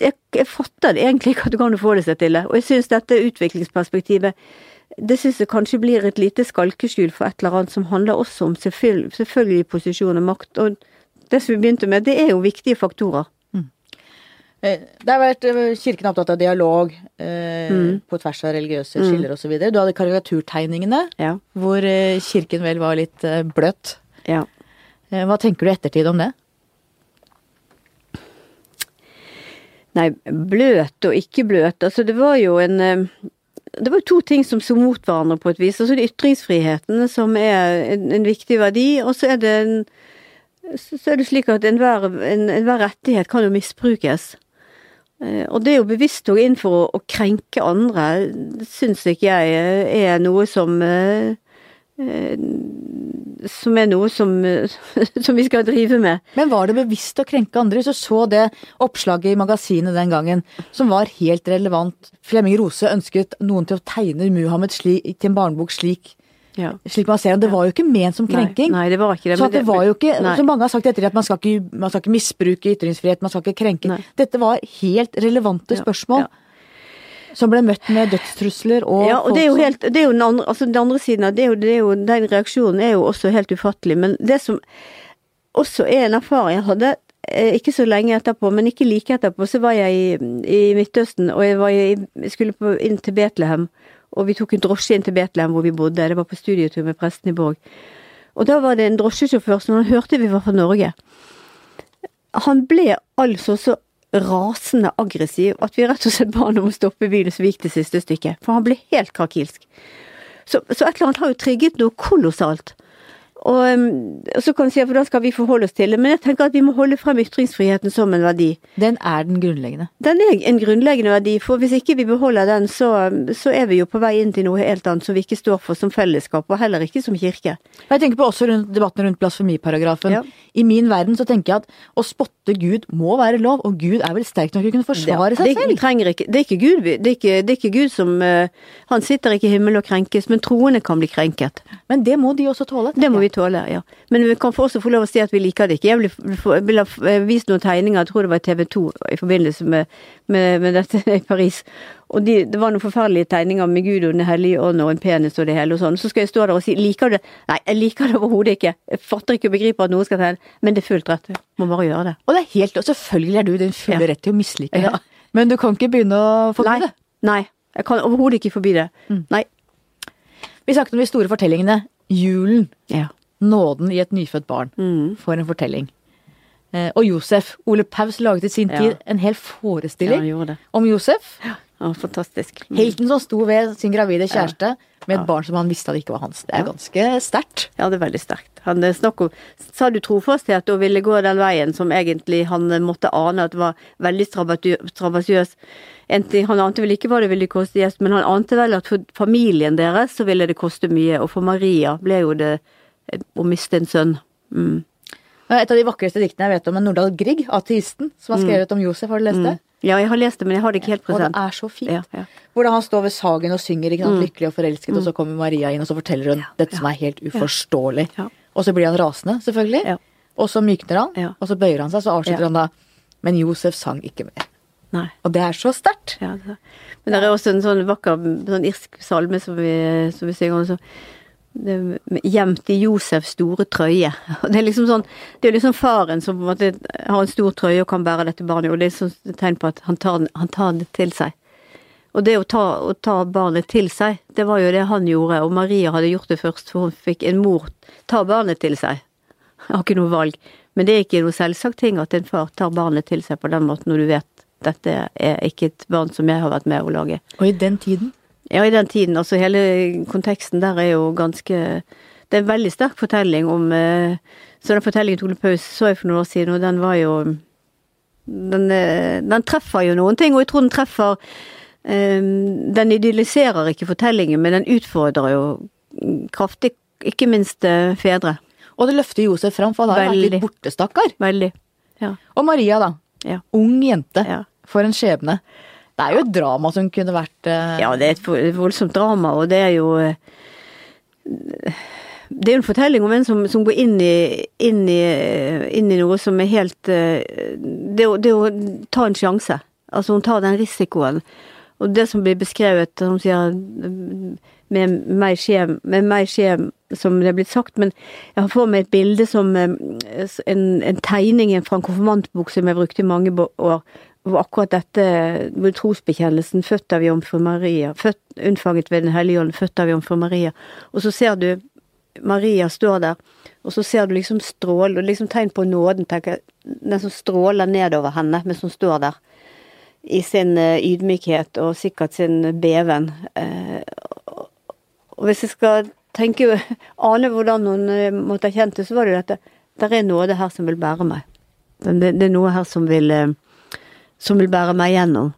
jeg, jeg fatter det egentlig ikke at det går an å forholde seg til det. Og jeg syns dette utviklingsperspektivet det syns jeg kanskje blir et lite skalkeskjul for et eller annet som handler også om selvfølgelig, selvfølgelig posisjon og makt. Og det som vi begynte med, det er jo viktige faktorer. Eh, Det har vært eh, Kirken opptatt av dialog eh, Mm. på tvers av religiøse skiller osv. Du hadde karikaturtegningene, Ja. hvor eh, kirken vel var litt bløtt. bløt. ja. Hva tenker du i ettertid om det? Nei, bløt og ikke bløt. Altså, det var jo en Det var to ting som sto mot hverandre på et vis. Altså det er ytringsfriheten som er en, en viktig verdi, og så er det en så er det slik at enhver en, enhver rettighet kan jo misbrukes. Eh, Og det er jo bevisst gå inn for å, krenke andre, syns ikke jeg eh, er noe som eh, Som er noe som, som vi skal drive med. Men var det bevisst å krenke andre? Du så det oppslaget i magasinet den gangen, som var helt relevant. Flemming Rose ønsket noen til å tegne Muhammed slik, til en barnebok slik, Ja. slik man ser og Det var jo ikke ment som krenking. Nei, nei, det var ikke det. Så det var jo ikke, Nei. som mange har sagt etter, at man skal ikke, man skal ikke misbruke ytringsfrihet, man skal ikke krenke. Nei. Dette var helt relevante spørsmål. ja. Som ble møtt med dødstrusler og Ja, og det er jo helt, det er jo den andre, altså den andre siden av det, det er jo, den reaksjonen er jo også helt ufattelig. Men det som også er en erfaring jeg hadde, eh, ikke så lenge etterpå, men ikke like etterpå, så var jeg i, i Midtøsten, og jeg, var i, jeg skulle på, inn til Betlehem. Og vi tok en drosje inn til Betlehem hvor vi bodde, det var på studietur med presten i Borg. Og da var det en drosjesjåfør som han hørte vi var fra Norge. Han ble altså så rasende aggressiv at vi rett og slett ba han om å stoppe bilen, så vi gikk det siste stykket. For han ble helt krakilsk. Så, så et eller annet har jo trigget noe kolossalt. Og, um, og så kan vi si at da skal vi forholde oss til det, men jeg tenker at vi må holde frem ytringsfriheten som en verdi. Den er den grunnleggende. Den er en grunnleggende verdi, for hvis ikke vi beholder den, så, så er vi jo på vei inn til noe helt annet som vi ikke står for som fellesskap, og heller ikke som kirke. Jeg tenker på også rundt debatten rundt blasfemiparagrafen. Ja. I min verden så tenker jeg at å spotte Gud må være lov, og Gud er vel sterk nok til å kunne forsvare det, seg selv. trenger ikke, det er ikke Gud, det er ikke, det er ikke Gud som uh, Han sitter ikke i himmelen og krenkes, men troende kan bli krenket. Men det må de også tåle. Det må vi tåle, ja. Men vi kan også få lov å si at vi liker det ikke. Jeg ha eh, vist noen tegninger, jeg tror det var TV 2 i forbindelse med, med, med dette i Paris. Og de, det var noen forferdelige tegninger med Gud og Den hellige ånd og en penis og det hele og sånn. Så skal jeg stå der og si liker du det? Nei, jeg liker det overhodet ikke. Jeg fatter ikke og begriper at noen skal tegne, men det er fullt rett. Må bare gjøre det. Og det er helt, og selvfølgelig er du din fulle Ja. rett til å mislike Ja. det. Men du kan ikke begynne å forby det. Nei. Jeg kan overhodet ikke forby det. Nei. Vi snakket om de store fortellingene. Julen. Ja. Nåden i et nyfødt barn. Mm. For en fortelling. Eh, og Josef. Ole Paus laget i sin Ja. tid en hel forestilling ja, om Josef. Ja, fantastisk. Mm. Helten som sto ved sin gravide kjæreste med et barn som han visste at ikke var hans. Det er ganske sterkt. Ja, det er veldig sterkt. Han eh, snakk om Sa du trofasthet og ville gå den veien som egentlig han eh, måtte ane at var veldig strabasiøs. Han ante vel ikke hva det ville koste gjest, men han ante vel at for familien deres så ville det koste mye, og for Maria ble jo det eh, å miste en sønn. Mm. Et av de vakreste diktene jeg vet om, er Nordahl Grieg, ateisten, som har skrevet om Josef. Har du lest det? Mm. Ja, jeg har lest det, men jeg har det ikke helt Og det er så fint. Ja, ja. Hvordan han står ved sagen og synger ikke sant, Mm. lykkelig og forelsket, og så kommer Maria inn og så forteller hun dette som er helt uforståelig. Ja. Og så blir han rasende, selvfølgelig. Ja. Og så mykner han, Ja. og så bøyer han seg, så avslutter Ja. han da Men Josef sang ikke mer. Nei. Og det er så sterkt. Ja. Men det er også en sånn vakker sånn irsk salme som vi, som vi synger. Så, det, er med gjemt i Josefs store trøye. Det er liksom sånn Det er liksom faren som har en stor trøye og kan bære dette barnet, og det er sånn tegn på at han tar, han tar det til seg. Og det å ta, å ta barnet til seg, det var jo det han gjorde, og Maria hadde gjort det først, for hun fikk en mor ta barnet til seg. Jeg har ikke noe valg. Men det er ikke noe selvsagt ting at en far tar barnet til seg på den måten, når du vet dette er ikke et barn som jeg har vært med å lage. Og i den tiden Ja, i den tiden. Altså hele konteksten der er jo ganske Det er en veldig sterk fortelling om eh, Så den fortellingen til Ole Paus så jeg for noen år siden, og den var jo Den, eh, den treffer jo noen ting, og jeg tror den treffer eh, Den idylliserer ikke fortellingen, men den utfordrer jo kraftig, ikke minst fedre. Og det løfter Josef fram, for han har jo vært litt Veldig. borte, stakkar. Veldig. Ja. Og Maria, da. Ja. Ung jente. Ja. For en skjebne. Det er jo et drama som kunne vært uh... Ja, det er et voldsomt drama, og det er jo eh, Det er jo en fortelling om en som, som går inn i, inn, i, inn i noe som er helt eh, det, det å ta en sjanse. Altså, hun tar den risikoen. Og det som blir beskrevet, som sier med meg skje, med meg skje som det er blitt sagt, men jeg har for meg et bilde som eh, en, en tegning fra en konfirmantbok som jeg brukte i mange år, akkurat dette hvor trosbekjennelsen, født av jomfru Maria, født, unnfanget ved Den hellige ånd, født av jomfru Maria. Og så ser du Maria står der, og så ser du liksom strål, og liksom tegn på nåden, tenker jeg, den som stråler nedover henne, mens hun står der. I sin eh, ydmykhet og sikkert sin beven. Eh, og- hvis jeg skal tenke, ane hvordan hun eh, måtte ha kjent det, så var det jo dette. Der er nåde her som vil bære meg. Det, det er noe her som vil, som vil bære meg gjennom.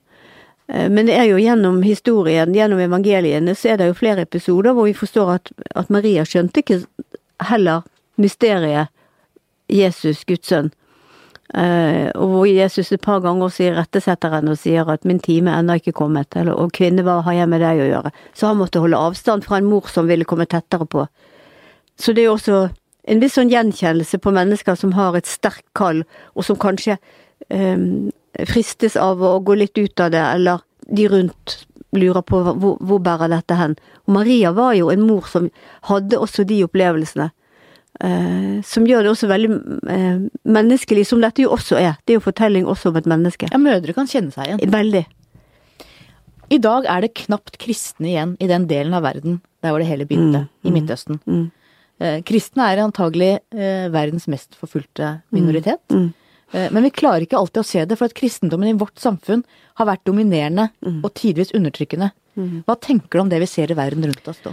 Eh, Men det er jo gjennom historien, gjennom evangeliene, så er det jo flere episoder hvor vi forstår at, at Maria skjønte ikke heller mysteriet Jesus, Guds sønn. Eh, og hvor Jesus et par ganger også irettesetter henne og sier at 'min time er ennå ikke kommet', eller 'og kvinne, hva har jeg med deg å gjøre'? Så han måtte holde avstand fra en mor som ville komme tettere på. Så det er jo også en viss sånn gjenkjennelse på mennesker som har et sterkt kall, og som kanskje eh, fristes av å gå litt ut av det, eller de rundt lurer på hvor, hvor bærer dette hen. Og Maria var jo en mor som hadde også de opplevelsene. Uh, som gjør det også veldig uh, menneskelig, som dette jo også er. Det er jo fortelling også om et menneske. Ja, mødre kan kjenne seg igjen. Veldig. I dag er det knapt kristne igjen i den delen av verden der hvor det hele begynte, Mm, i Midtøsten. Mm. Uh, kristne er antagelig verdens mest forfulgte minoritet. Mm. Eh, men vi klarer ikke alltid å se det, for at kristendommen i vårt samfunn har vært dominerende Mm. og tidvis undertrykkende. Hva tenker du om det vi ser i verden rundt oss da?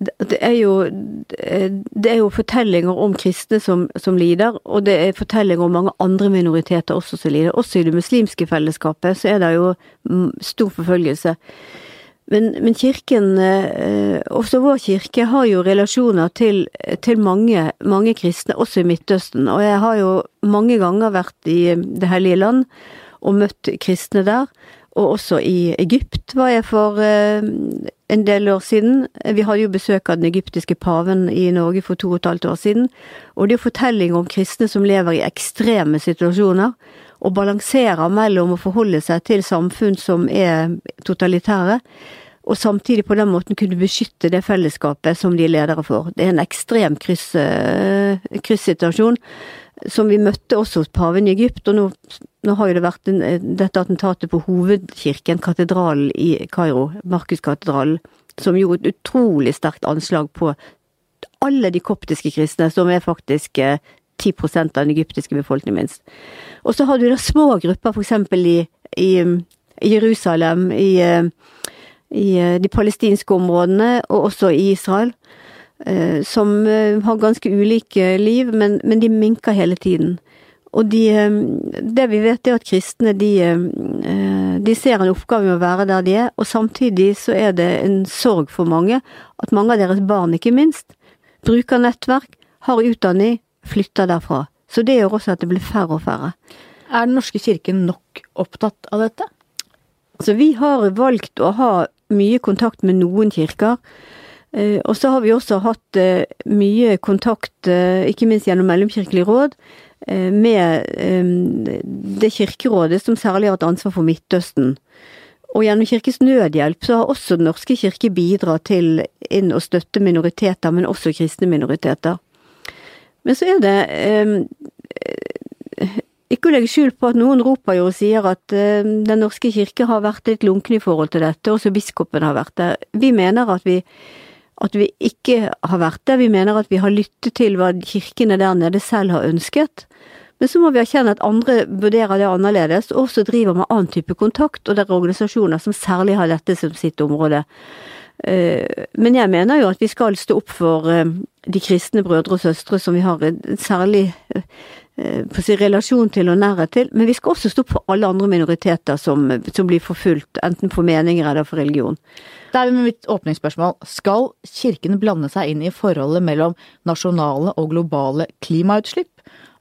Det er jo, det er jo fortellinger om kristne som, som, lider, og det er fortellinger om mange andre minoriteter også som lider. Også i det muslimske fellesskapet så er det jo stor forfølgelse. Men, men kirken, eh, også vår kirke, har jo relasjoner til, til mange, mange, kristne, også i Midtøsten. Og jeg har jo mange ganger vært i Det hellige land og møtt kristne der. Og også i Egypt var jeg for eh, en del år siden. Vi hadde jo besøk av den egyptiske paven i Norge for to og et halvt år siden. Og det er jo fortellinger om kristne som lever i ekstreme situasjoner, og balanserer mellom å forholde seg til samfunn som er totalitære, og samtidig på den måten kunne beskytte det fellesskapet som de er ledere for. Det er en ekstrem kryss, eh, kryssituasjon som vi møtte også hos paven i Egypt, og nå, nå har jo det vært en, dette attentatet på hovedkirken, katedralen i Kairo, Markuskatedralen, som gjorde et utrolig sterkt anslag på alle de koptiske kristne, som er faktisk eh, 10% av den egyptiske befolkningen minst. Og så har du da små grupper, eksempel i, i, Jerusalem, i, i, de palestinske områdene, og også i Israel, eh, som eh, har ganske ulike liv, men, men de minker hele tiden. Og de, eh, det vi vet er at kristne de, de ser en oppgave med å være der de er, og samtidig så er det en sorg for mange at mange av deres barn, ikke minst, bruker nettverk, har utdanning, flytter derfra. Så det gjør også at det blir færre og færre. Er Den norske kirken nok opptatt av dette? Så vi har valgt å ha mye kontakt med noen kirker. Eh, og så har vi også hatt eh, mye kontakt, eh, ikke minst gjennom Mellomkirkelig råd, med det kirkerådet som særlig har hatt ansvar for Midtøsten. Og gjennom Kirkes Nødhjelp så har også Den norske kirke bidratt til inn å støtte minoriteter, men også kristne minoriteter. Men så er det eh, Ikke å legge skjul på at noen roper jo og sier at eh, Den norske kirke har vært litt lunken i forhold til dette, også biskopen har vært det. Vi mener at vi, at vi ikke har vært det. Vi mener at vi har lyttet til hva kirkene der nede selv har ønsket. Men så må vi erkjenne at andre vurderer det annerledes, og også driver med annen type kontakt, og det er organisasjoner som særlig har dette som sitt område. Eh, men jeg mener jo at vi skal stå opp for eh, de kristne brødre og søstre som vi har en særlig eh, på sin relasjon til og nærhet til, men vi skal også stå opp for alle andre minoriteter som, som blir forfulgt, enten for meninger eller for religion. Det er mitt åpningsspørsmål. Skal kirken blande seg inn i forholdet mellom nasjonale og globale klimautslipp?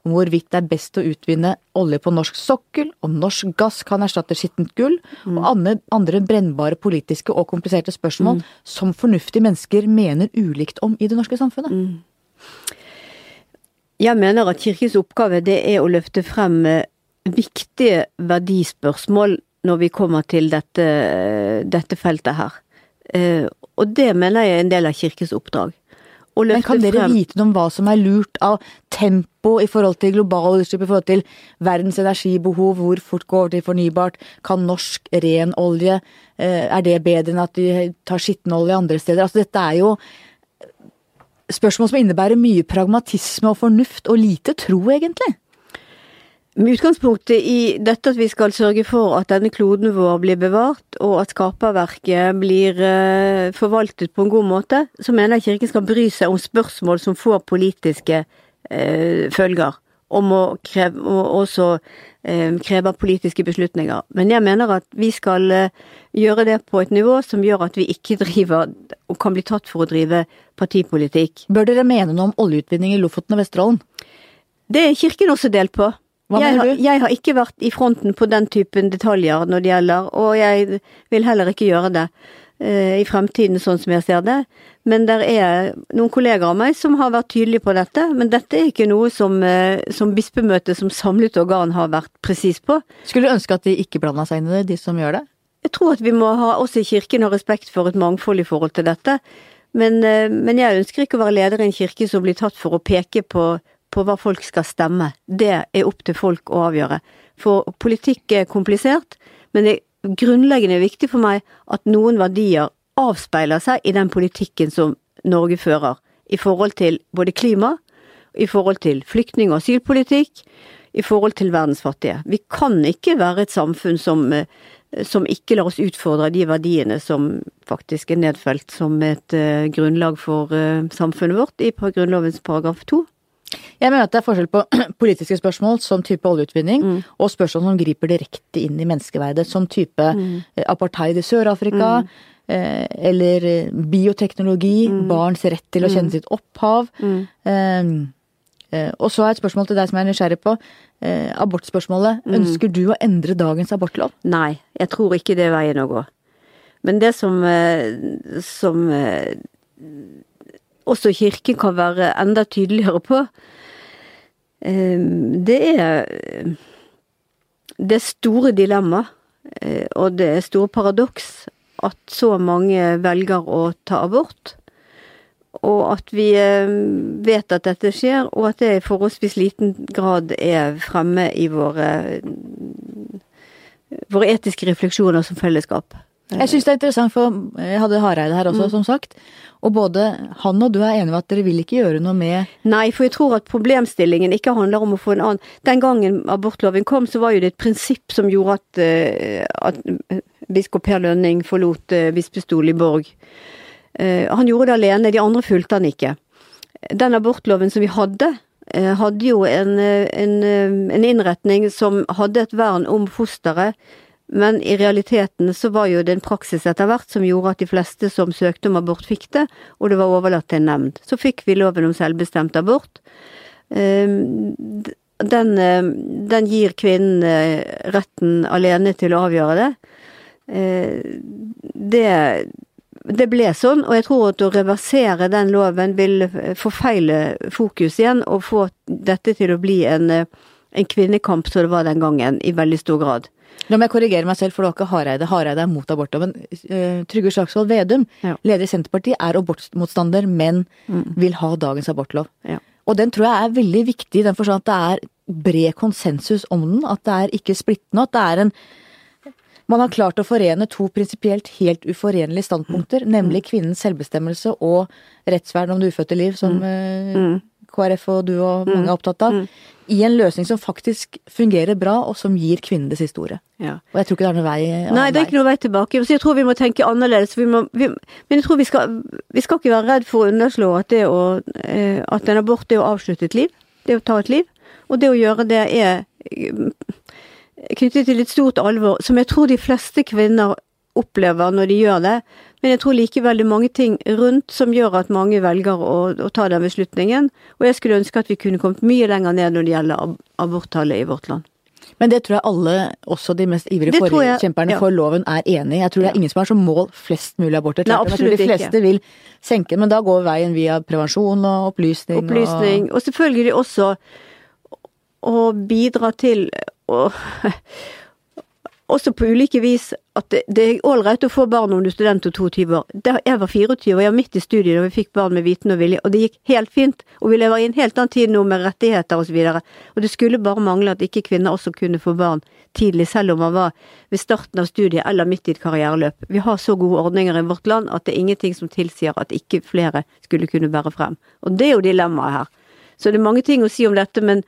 Om hvorvidt det er best å utvinne olje på norsk sokkel, om norsk gass kan erstatte skittent gull, mm. og andre, andre, brennbare politiske og kompliserte spørsmål mm. som fornuftige mennesker mener ulikt om i det norske samfunnet. Mm. Jeg mener at kirkens oppgave det er å løfte frem eh, viktige verdispørsmål når vi kommer til dette, dette feltet her. Eh, og det mener jeg er en del av kirkens oppdrag. Men kan dere vite noe om hva som er lurt av tempo i forhold til globale utslipp, i forhold til verdens energibehov, hvor fort går over til fornybart? Kan norsk ren olje, eh, er det bedre enn at de tar skittenolje andre steder? Altså dette er jo spørsmål som innebærer mye pragmatisme og fornuft, og lite tro, egentlig. Med utgangspunktet i dette at vi skal sørge for at denne kloden vår blir bevart, og at skaperverket blir uh, forvaltet på en god måte, så mener jeg Kirken skal bry seg om spørsmål som får politiske eh, følger. Om å kreve, og også eh, kreve politiske beslutninger. Men jeg mener at vi skal gjøre det på et nivå som gjør at vi ikke driver, og kan bli tatt for å drive partipolitikk. Bør dere mene noe om oljeutvinning i Lofoten og Vesterålen? Det er Kirken også delt på. Hva jeg, mener du? Jeg har ikke vært i fronten på den typen detaljer når det gjelder, og jeg vil heller ikke gjøre det uh, i fremtiden, sånn som jeg ser det. Men det er noen kolleger av meg som har vært tydelige på dette. Men dette er ikke noe som, uh, som bispemøtet som samlet organ har vært presis på. Skulle du ønske at de ikke blanda seg inn i det, de som gjør det? Jeg tror at vi må ha, også i kirken ha respekt for et mangfold i forhold til dette. Men, uh, men jeg ønsker ikke å være leder i en kirke som blir tatt for å peke på på hva folk skal stemme. Det er opp til folk å avgjøre. For politikk er komplisert, men det er grunnleggende viktig for meg at noen verdier avspeiler seg i den politikken som Norge fører. I forhold til både klima, i forhold til flyktning- og asylpolitikk, i forhold til verdens fattige. Vi kan ikke være et samfunn som, eh, som ikke lar oss utfordre de verdiene som faktisk er nedfelt som et uh, grunnlag for uh, samfunnet vårt i Grunnlovens paragraf to. Jeg mener at det er forskjell på politiske spørsmål som type oljeutvinning, mm. og spørsmål som griper direkte inn i menneskeverdet, som type mm. apartheid i Sør-Afrika, mm. eh, eller bioteknologi, mm. barns rett til å kjenne mm. sitt opphav. Eh, eh, og så er et spørsmål til deg som jeg er nysgjerrig på. Eh, abortspørsmålet. Ønsker du å endre dagens abortlov? Nei, jeg tror ikke det er veien å gå. Men det som, eh, som eh, også Kirken kan være enda tydeligere på, det er det store dilemma, og det er store paradoks, at så mange velger å ta abort og at vi eh, vet at dette skjer, og at det i forholdsvis liten grad er fremme i våre, våre etiske refleksjoner som fellesskap. Jeg syns det er interessant, for jeg hadde Hareide her også, mm. som sagt. Og både han og du er enige om at dere vil ikke gjøre noe med Nei, for jeg tror at problemstillingen ikke handler om å få en annen Den gangen abortloven kom, så var jo det et prinsipp som gjorde at, eh, at biskop Per Lønning forlot eh, bispestol i Borg. Eh, han gjorde det alene, de andre fulgte han ikke. Den abortloven som vi hadde, eh, hadde jo en, eh, en, en innretning som hadde et vern om fosteret, men i realiteten så var jo det en praksis etter hvert som gjorde at de fleste som søkte om abort, fikk det, og det var overlatt til en nemnd. Så fikk vi loven om selvbestemt abort. Den, den gir kvinnen retten alene til å avgjøre det. Det det ble sånn, og jeg tror at å reversere den loven vil forfeile fokus igjen, og få dette til å bli en, en kvinnekamp som det var den gangen, i veldig stor grad. La meg korrigere meg selv, for det var ikke Hareide. Hareide er mot abort. Men uh, Trygve Slagsvold Vedum, ja. leder i Senterpartiet, er abortmotstander, men mm. vil ha dagens abortlov. Ja. Og den tror jeg er veldig viktig, i den forstand at det er bred konsensus om den. At det er ikke splittende. At det er en man har klart å forene to prinsipielt helt uforenlige standpunkter, nemlig kvinnens selvbestemmelse og rettsvern om det ufødte liv, som mm. Eh, mm. KrF og du og mange er opptatt av, i en løsning som faktisk fungerer bra, og som gir kvinnen det siste ordet. Ja. Og jeg tror ikke det er noen vei Nei, det er ikke noen vei tilbake. Så jeg tror vi må tenke annerledes. Vi må, vi, men jeg tror vi skal, vi skal ikke være redd for å underslå at, det å, eh, at en abort er å avslutte et liv. Det å ta et liv. Og det å gjøre det er knyttet til et stort alvor, som jeg tror de fleste kvinner opplever når de gjør det. Men jeg tror likevel det er mange ting rundt som gjør at mange velger å, å ta den beslutningen. Og jeg skulle ønske at vi kunne kommet mye lenger ned når det gjelder ab aborttallet i vårt land. Men det tror jeg alle, også de mest ivrige forkjemperne ja. for loven, er enig i. Jeg tror det er ingen som har som mål flest mulig aborter. Nei, jeg tror de fleste ikke. vil senke, men da går veien via prevensjon og opplysning. Opplysning, og, og selvfølgelig også å bidra til og også på ulike vis at det, det er ålreit å få barn om du er student og 22 år. Jeg var 24 og jeg var midt i studiet da vi fikk barn med viten og vilje, og det gikk helt fint. Og vi lever i en helt annen tid nå med rettigheter og så. Og det skulle bare mangle at ikke kvinner også kunne få barn tidlig, selv om man var ved starten av studiet eller midt i et karriereløp. Vi har så gode ordninger i vårt land at det er ingenting som tilsier at ikke flere skulle kunne bære frem. Og det er jo dilemmaet her. Så det er mange ting å si om dette, men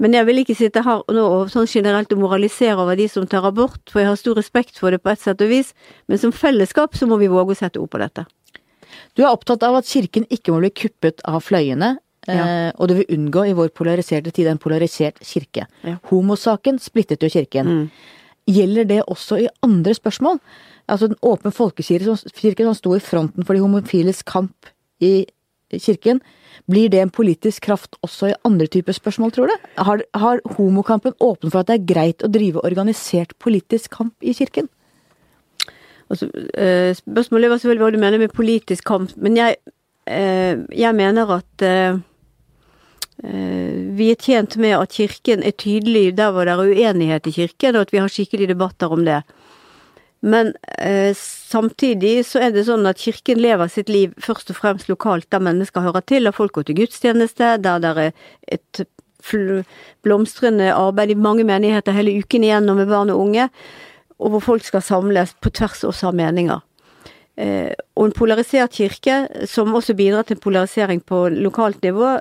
men jeg vil ikke sitte her nå og sånn generelt og moralisere over de som tar abort, for jeg har stor respekt for det på et sett og vis, men som fellesskap så må vi våge å sette ord på dette. Du er opptatt av at kirken ikke må bli kuppet av fløyene, ja. Eh, og du vil unngå i vår polariserte tid en polarisert kirke. Ja. Homosaken splittet jo kirken. Mm. Gjelder det også i andre spørsmål? Altså den åpne folkekirken som sto i fronten for de homofiles kamp i kirken, blir det en politisk kraft også i andre typer spørsmål, tror du? Har, har homokampen åpnet for at det er greit å drive organisert politisk kamp i kirken? Altså, eh, spørsmålet var selvfølgelig hva du mener med politisk kamp, men jeg, eh, jeg mener at eh, vi er tjent med at Kirken er tydelig der hvor det er uenighet i Kirken, og at vi har skikkelige debatter om det. Men eh, samtidig så er det sånn at kirken lever sitt liv først og fremst lokalt, der mennesker hører til, og folk går til gudstjeneste, der det er et blomstrende arbeid i mange menigheter hele uken igjennom med barn og unge, og hvor folk skal samles på tvers også av meninger. Eh, og en polarisert kirke, som også bidrar til polarisering på lokalt nivå,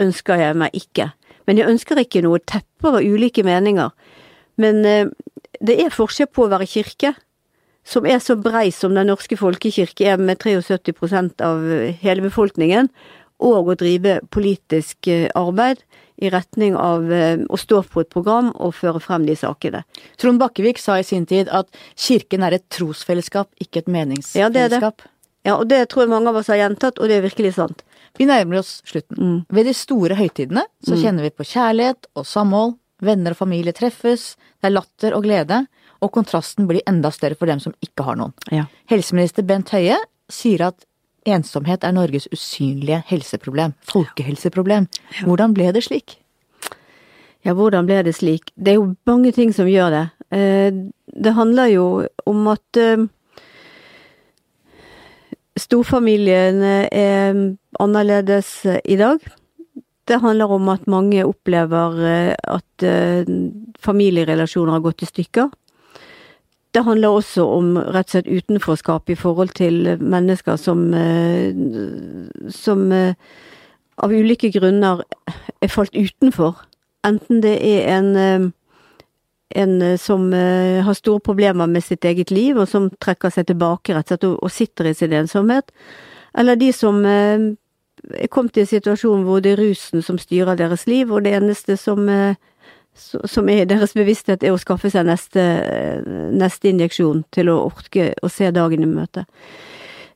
ønsker jeg meg ikke. Men jeg ønsker ikke noe teppe av ulike meninger. Men eh, det er forskjell på å være kirke, som er så brei som Den norske folkekirke er med 73% av hele befolkningen, og å drive politisk eh, arbeid i retning av eh, å stå på et program og føre frem de sakene. Trond Bakkevik sa i sin tid at kirken er et trosfellesskap, ikke et Ja, det er det. meningsfellesskap. Ja, og det tror jeg mange av oss har gjentatt, og det er virkelig sant. Vi nærmer oss slutten. Mm. Ved de store høytidene så kjenner vi på kjærlighet og samhold, venner og familie treffes, det er latter og glede, og kontrasten blir enda større for dem som ikke har noen. Ja. Helseminister Bent Høie sier at ensomhet er Norges usynlige helseproblem, folkehelseproblem. Hvordan ble det slik? Ja, hvordan ble det slik? Det er jo mange ting som gjør det. Eh, Det handler jo om at eh, storfamiliene er annerledes eh, i dag. Det handler om at mange opplever eh, at eh, familierelasjoner har gått i stykker. Det handler også om rett og slett utenforskap i forhold til mennesker som, eh, som eh, av ulike grunner er falt utenfor. Enten det er en, eh, en eh, som eh, har store problemer med sitt eget liv, og som trekker seg tilbake rett og slett og, sitter i sin ensomhet, eller de som eh, er kommet i en situasjon hvor det er rusen som styrer deres liv, og det eneste som, eh, som er deres bevissthet, er å skaffe seg neste, neste injeksjon til å orke å se dagen i møte.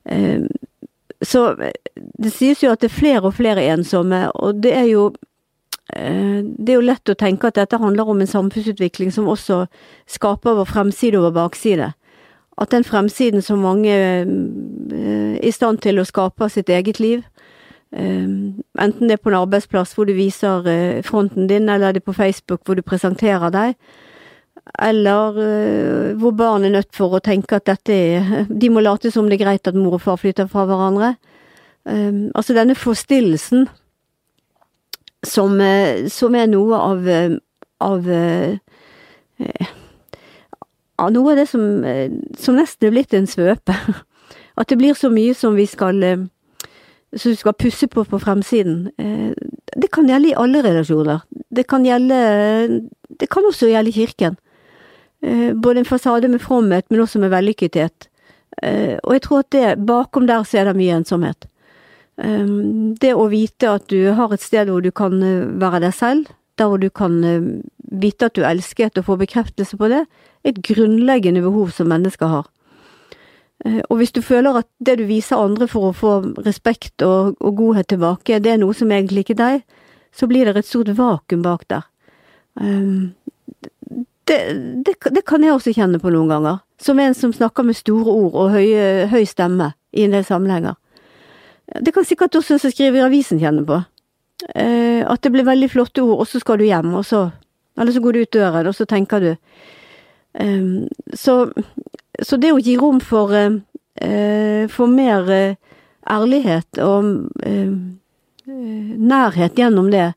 Eh, Så det sies jo at det er flere og flere ensomme, og det er jo eh, det er jo lett å tenke at dette handler om en samfunnsutvikling som også skaper vår fremside og vår bakside. At den fremsiden som mange eh, er i stand til å skape av sitt eget liv, enten det er på en arbeidsplass hvor du viser eh, fronten din, eller det er på Facebook hvor du presenterer deg, eller eh, hvor barn er nødt for å tenke at dette er De må late som det er greit at mor og far flytter fra hverandre. Um, altså denne forstillelsen som, eh, som er noe av av av noe av det som, som nesten er blitt en svøpe. At det blir så mye som vi skal som du skal pusse på på fremsiden. Eh, Det kan gjelde i alle relasjoner. Det kan gjelde Det kan også gjelde kirken. Eh, Både en fasade med fromhet, men også med vellykkethet. Eh, Og jeg tror at det, bakom der så er det mye ensomhet. Det å vite at du har et sted hvor du kan være deg selv, der hvor du kan vite at du er elsket og få bekreftelse på det, er et grunnleggende behov som mennesker har. Eh, Og hvis du føler at det du viser andre for å få respekt og, og godhet tilbake, det er noe som egentlig ikke er deg, så blir det et stort vakuum bak der. Um, det, det, det kan jeg også kjenne på noen ganger, som en som snakker med store ord og høy, høy stemme i en del sammenhenger. Det kan sikkert også en som skriver i avisen kjenne på. Eh, at det blir veldig flotte ord, og så skal du hjem, og så Eller så går du ut døren, og så tenker du. Eh, så, så det å gi rom for eh, for mer eh, ærlighet og eh, eh, nærhet gjennom det,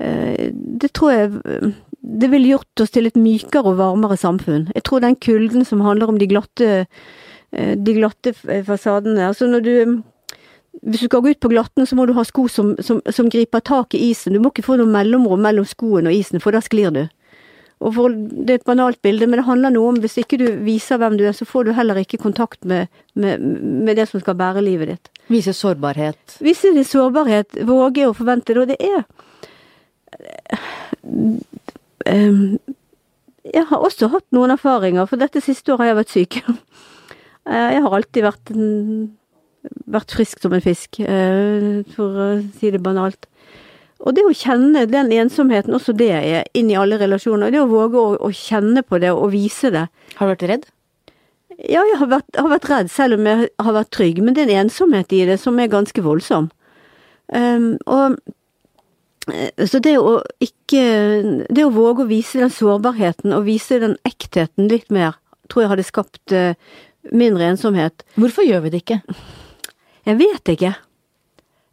eh, det tror jeg eh, det ville gjort oss til et mykere og varmere samfunn. Jeg tror den kulden som handler om de glatte, eh, de glatte fasadene Altså når du Hvis du skal gå ut på glatten, så må du ha sko som, som, som griper tak i isen. Du må ikke få noe mellomrom mellom skoen og isen, for da sklir du. Og for, det er et banalt bilde, men det handler noe om hvis ikke du viser hvem du er, så får du heller ikke kontakt med, med, med det som skal bære livet ditt. Vise sårbarhet. Vise det sårbarhet, våge å forvente det, og det er Ehm, Jeg har også hatt noen erfaringer, for dette siste året har jeg vært syk. Eh, Jeg har alltid vært, vært frisk som en fisk, eh, for å si det banalt. Og det å kjenne den ensomheten, også det er inn i alle relasjoner. Det å våge å, å kjenne på det og vise det. Har du vært redd? Ja, jeg har vært, har vært redd, selv om jeg har vært trygg, men det er en ensomhet i det som er ganske voldsom. Um, og eh, så det å ikke Det å våge å vise den sårbarheten og vise den ektheten litt mer, tror jeg hadde skapt eh, mindre ensomhet. Hvorfor gjør vi det ikke? Jeg vet ikke.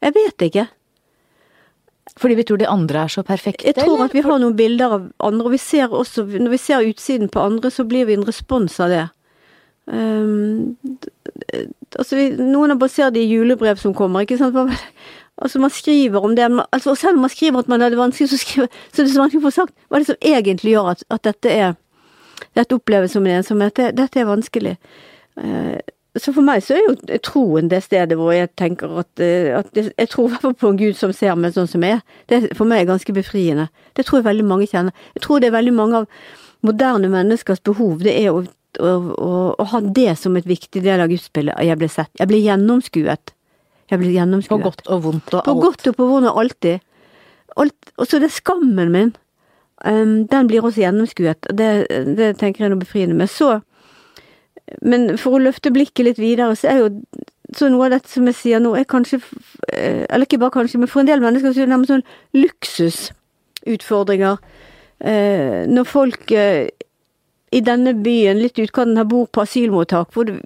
Jeg vet ikke. Fordi vi tror de andre er så perfekte? Jeg tror at vi har noen bilder av andre, og vi ser også Når vi ser utsiden på andre, så blir vi en respons av det. D- altså, vi, noen av oss ser det i julebrev som kommer, ikke sant. Altså man skriver om det, altså selv om man skriver at man har det vanskelig, så, skriver, så er det så vanskelig å få sagt hva er det som egentlig gjør at, at dette er dette oppleves som en ensomhet. Dette, dette er vanskelig. Eh, så for meg så er jo troen det stedet hvor jeg tenker at, eh, at Jeg tror i hvert fall på en gud som ser meg sånn som jeg er. Det for meg er ganske befriende. Det tror jeg veldig mange kjenner. Jeg tror det er veldig mange av moderne menneskers behov, det er å, å, å, å ha det som et viktig del av gudsspillet. Jeg ble sett. Jeg ble gjennomskuet. Jeg ble gjennomskuet. På godt og vondt og alt. På godt og på vondt og alltid. Alt, og så det er skammen min. Um, den blir også gjennomskuet. Det, det tenker jeg er noe befriende med. Så men for å løfte blikket litt videre, så er jo så noe av dette som jeg sier nå, er kanskje eh, Eller ikke bare kanskje, men for en del mennesker så er det nærmest sånn luksusutfordringer. Eh, når folk eh, i denne byen, litt utkanten her, bor på asylmottak, hvor, det,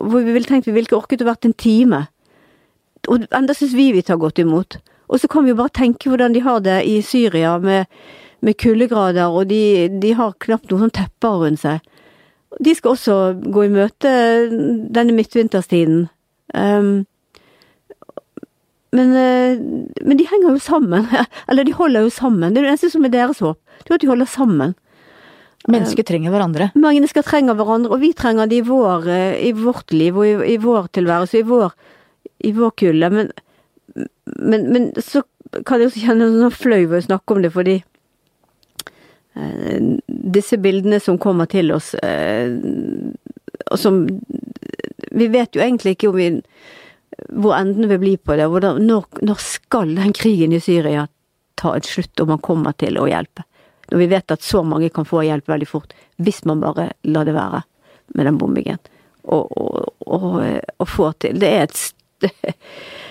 hvor vi ville tenkt vi ville ikke orket å vært en time. Og enda syns vi vi tar godt imot. Og så kan vi jo bare tenke hvordan de har det i Syria med, med kuldegrader, og de, de har knapt noen sånn tepper rundt seg. De skal også gå i møte denne midtvinterstiden. Um, men, uh, men, de henger jo sammen. Eller de holder jo sammen. Det er det eneste som er deres håp. Det er at de holder sammen. Mennesker trenger hverandre. Mennesker trenger hverandre, og vi trenger det i, vår, uh, i vårt liv og i, i vår tilværelse, i vår, i vår kulde. Men, men, men, så kan jeg også kjenne sånn flau ved å snakke om det, fordi Eh, disse bildene som kommer til oss, eh, og som Vi vet jo egentlig ikke vi, hvor enden vil bli på det. Når, når, skal den krigen i Syria ta et slutt, og man kommer til å hjelpe? Når vi vet at så mange kan få hjelp veldig fort, hvis man bare lar det være med den bombingen. Og, og, og, og får til. Det er et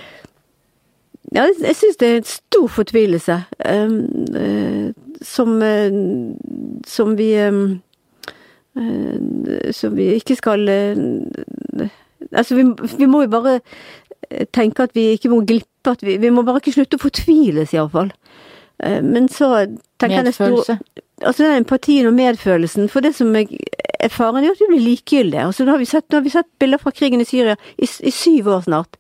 Ja, jeg syns det er en stor fortvilelse. Um, uh, som, eh, som vi eh, Som vi ikke skal eh, Altså, vi, vi må jo bare tenke at vi ikke må glippe at vi, vi må bare ikke slutte å fortviles, iallfall. Men så tenker Medfølelse. jeg Altså den empatien og medfølelsen. For det som jeg er faren, er at vi blir likegyldige. Altså, nå har vi sett, nå har vi sett bilder fra krigen i Syria i, i syv år snart.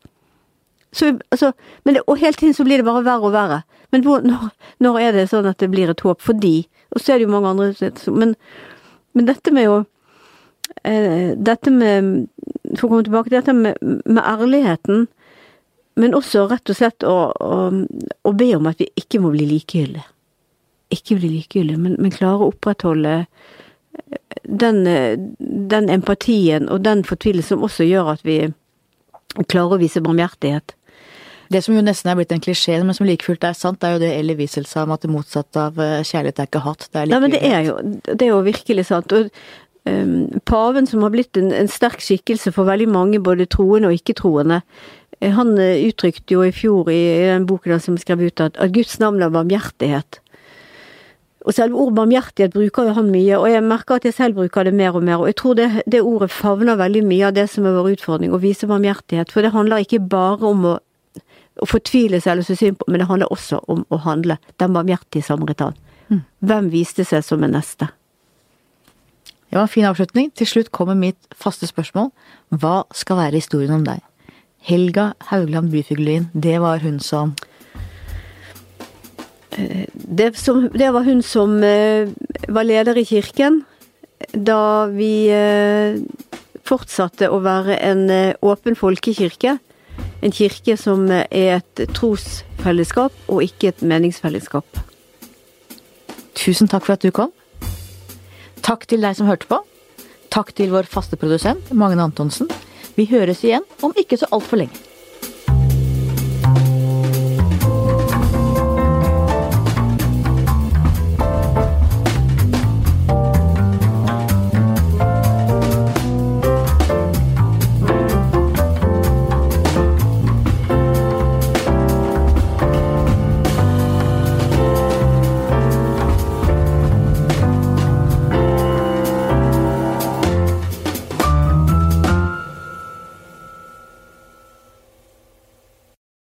Så, altså, det, og hele tiden så blir det bare verre og verre. Men hvor, når, når, er det sånn at det blir et håp for de? Og så er det jo mange andre Men, men dette med å eh, Dette med For å komme tilbake til dette med, med ærligheten, men også rett og slett å, å, å, be om at vi ikke må bli likegyldige. Ikke bli likegyldige, men, men klare å opprettholde den, den empatien og den fortvilelsen som også gjør at vi klarer å vise barmhjertighet. Det som jo nesten er blitt en klisjé, men som like fullt er sant, det er jo det Ellie Wiesel sa om at det motsatte av eh, kjærlighet er ikke hat. Det er Nei, men det er jo, det er jo virkelig sant. Og um, paven som har blitt en, en, sterk skikkelse for veldig mange, både troende og ikke-troende, eh, han eh, uttrykte jo i fjor i, i den boken som skrev ut at, at Guds navn er barmhjertighet. Og selve ordet barmhjertighet bruker jo han mye, og jeg merker at jeg selv bruker det mer og mer. Og jeg tror det, det ordet favner veldig mye av det som er vår utfordring, å vise barmhjertighet. For det handler ikke bare om å å fortvile seg eller så synd på, men det handler også om å handle. Den barmhjertige samaritan. Mm. Hvem viste seg som en neste? Det var en fin avslutning. Til slutt kommer mitt faste spørsmål. Hva skal være historien om deg? Helga Haugland Byfuglin, det var hun som eh, det, som, det var hun som uh, var leder i kirken da vi uh, fortsatte å være en åpen folkekirke en kirke som er et trosfellesskap og ikke et meningsfellesskap. Tusen takk for at du kom. Takk til deg som hørte på. Takk til vår faste produsent Magne Antonsen. Vi høres igjen om ikke så altfor lenge.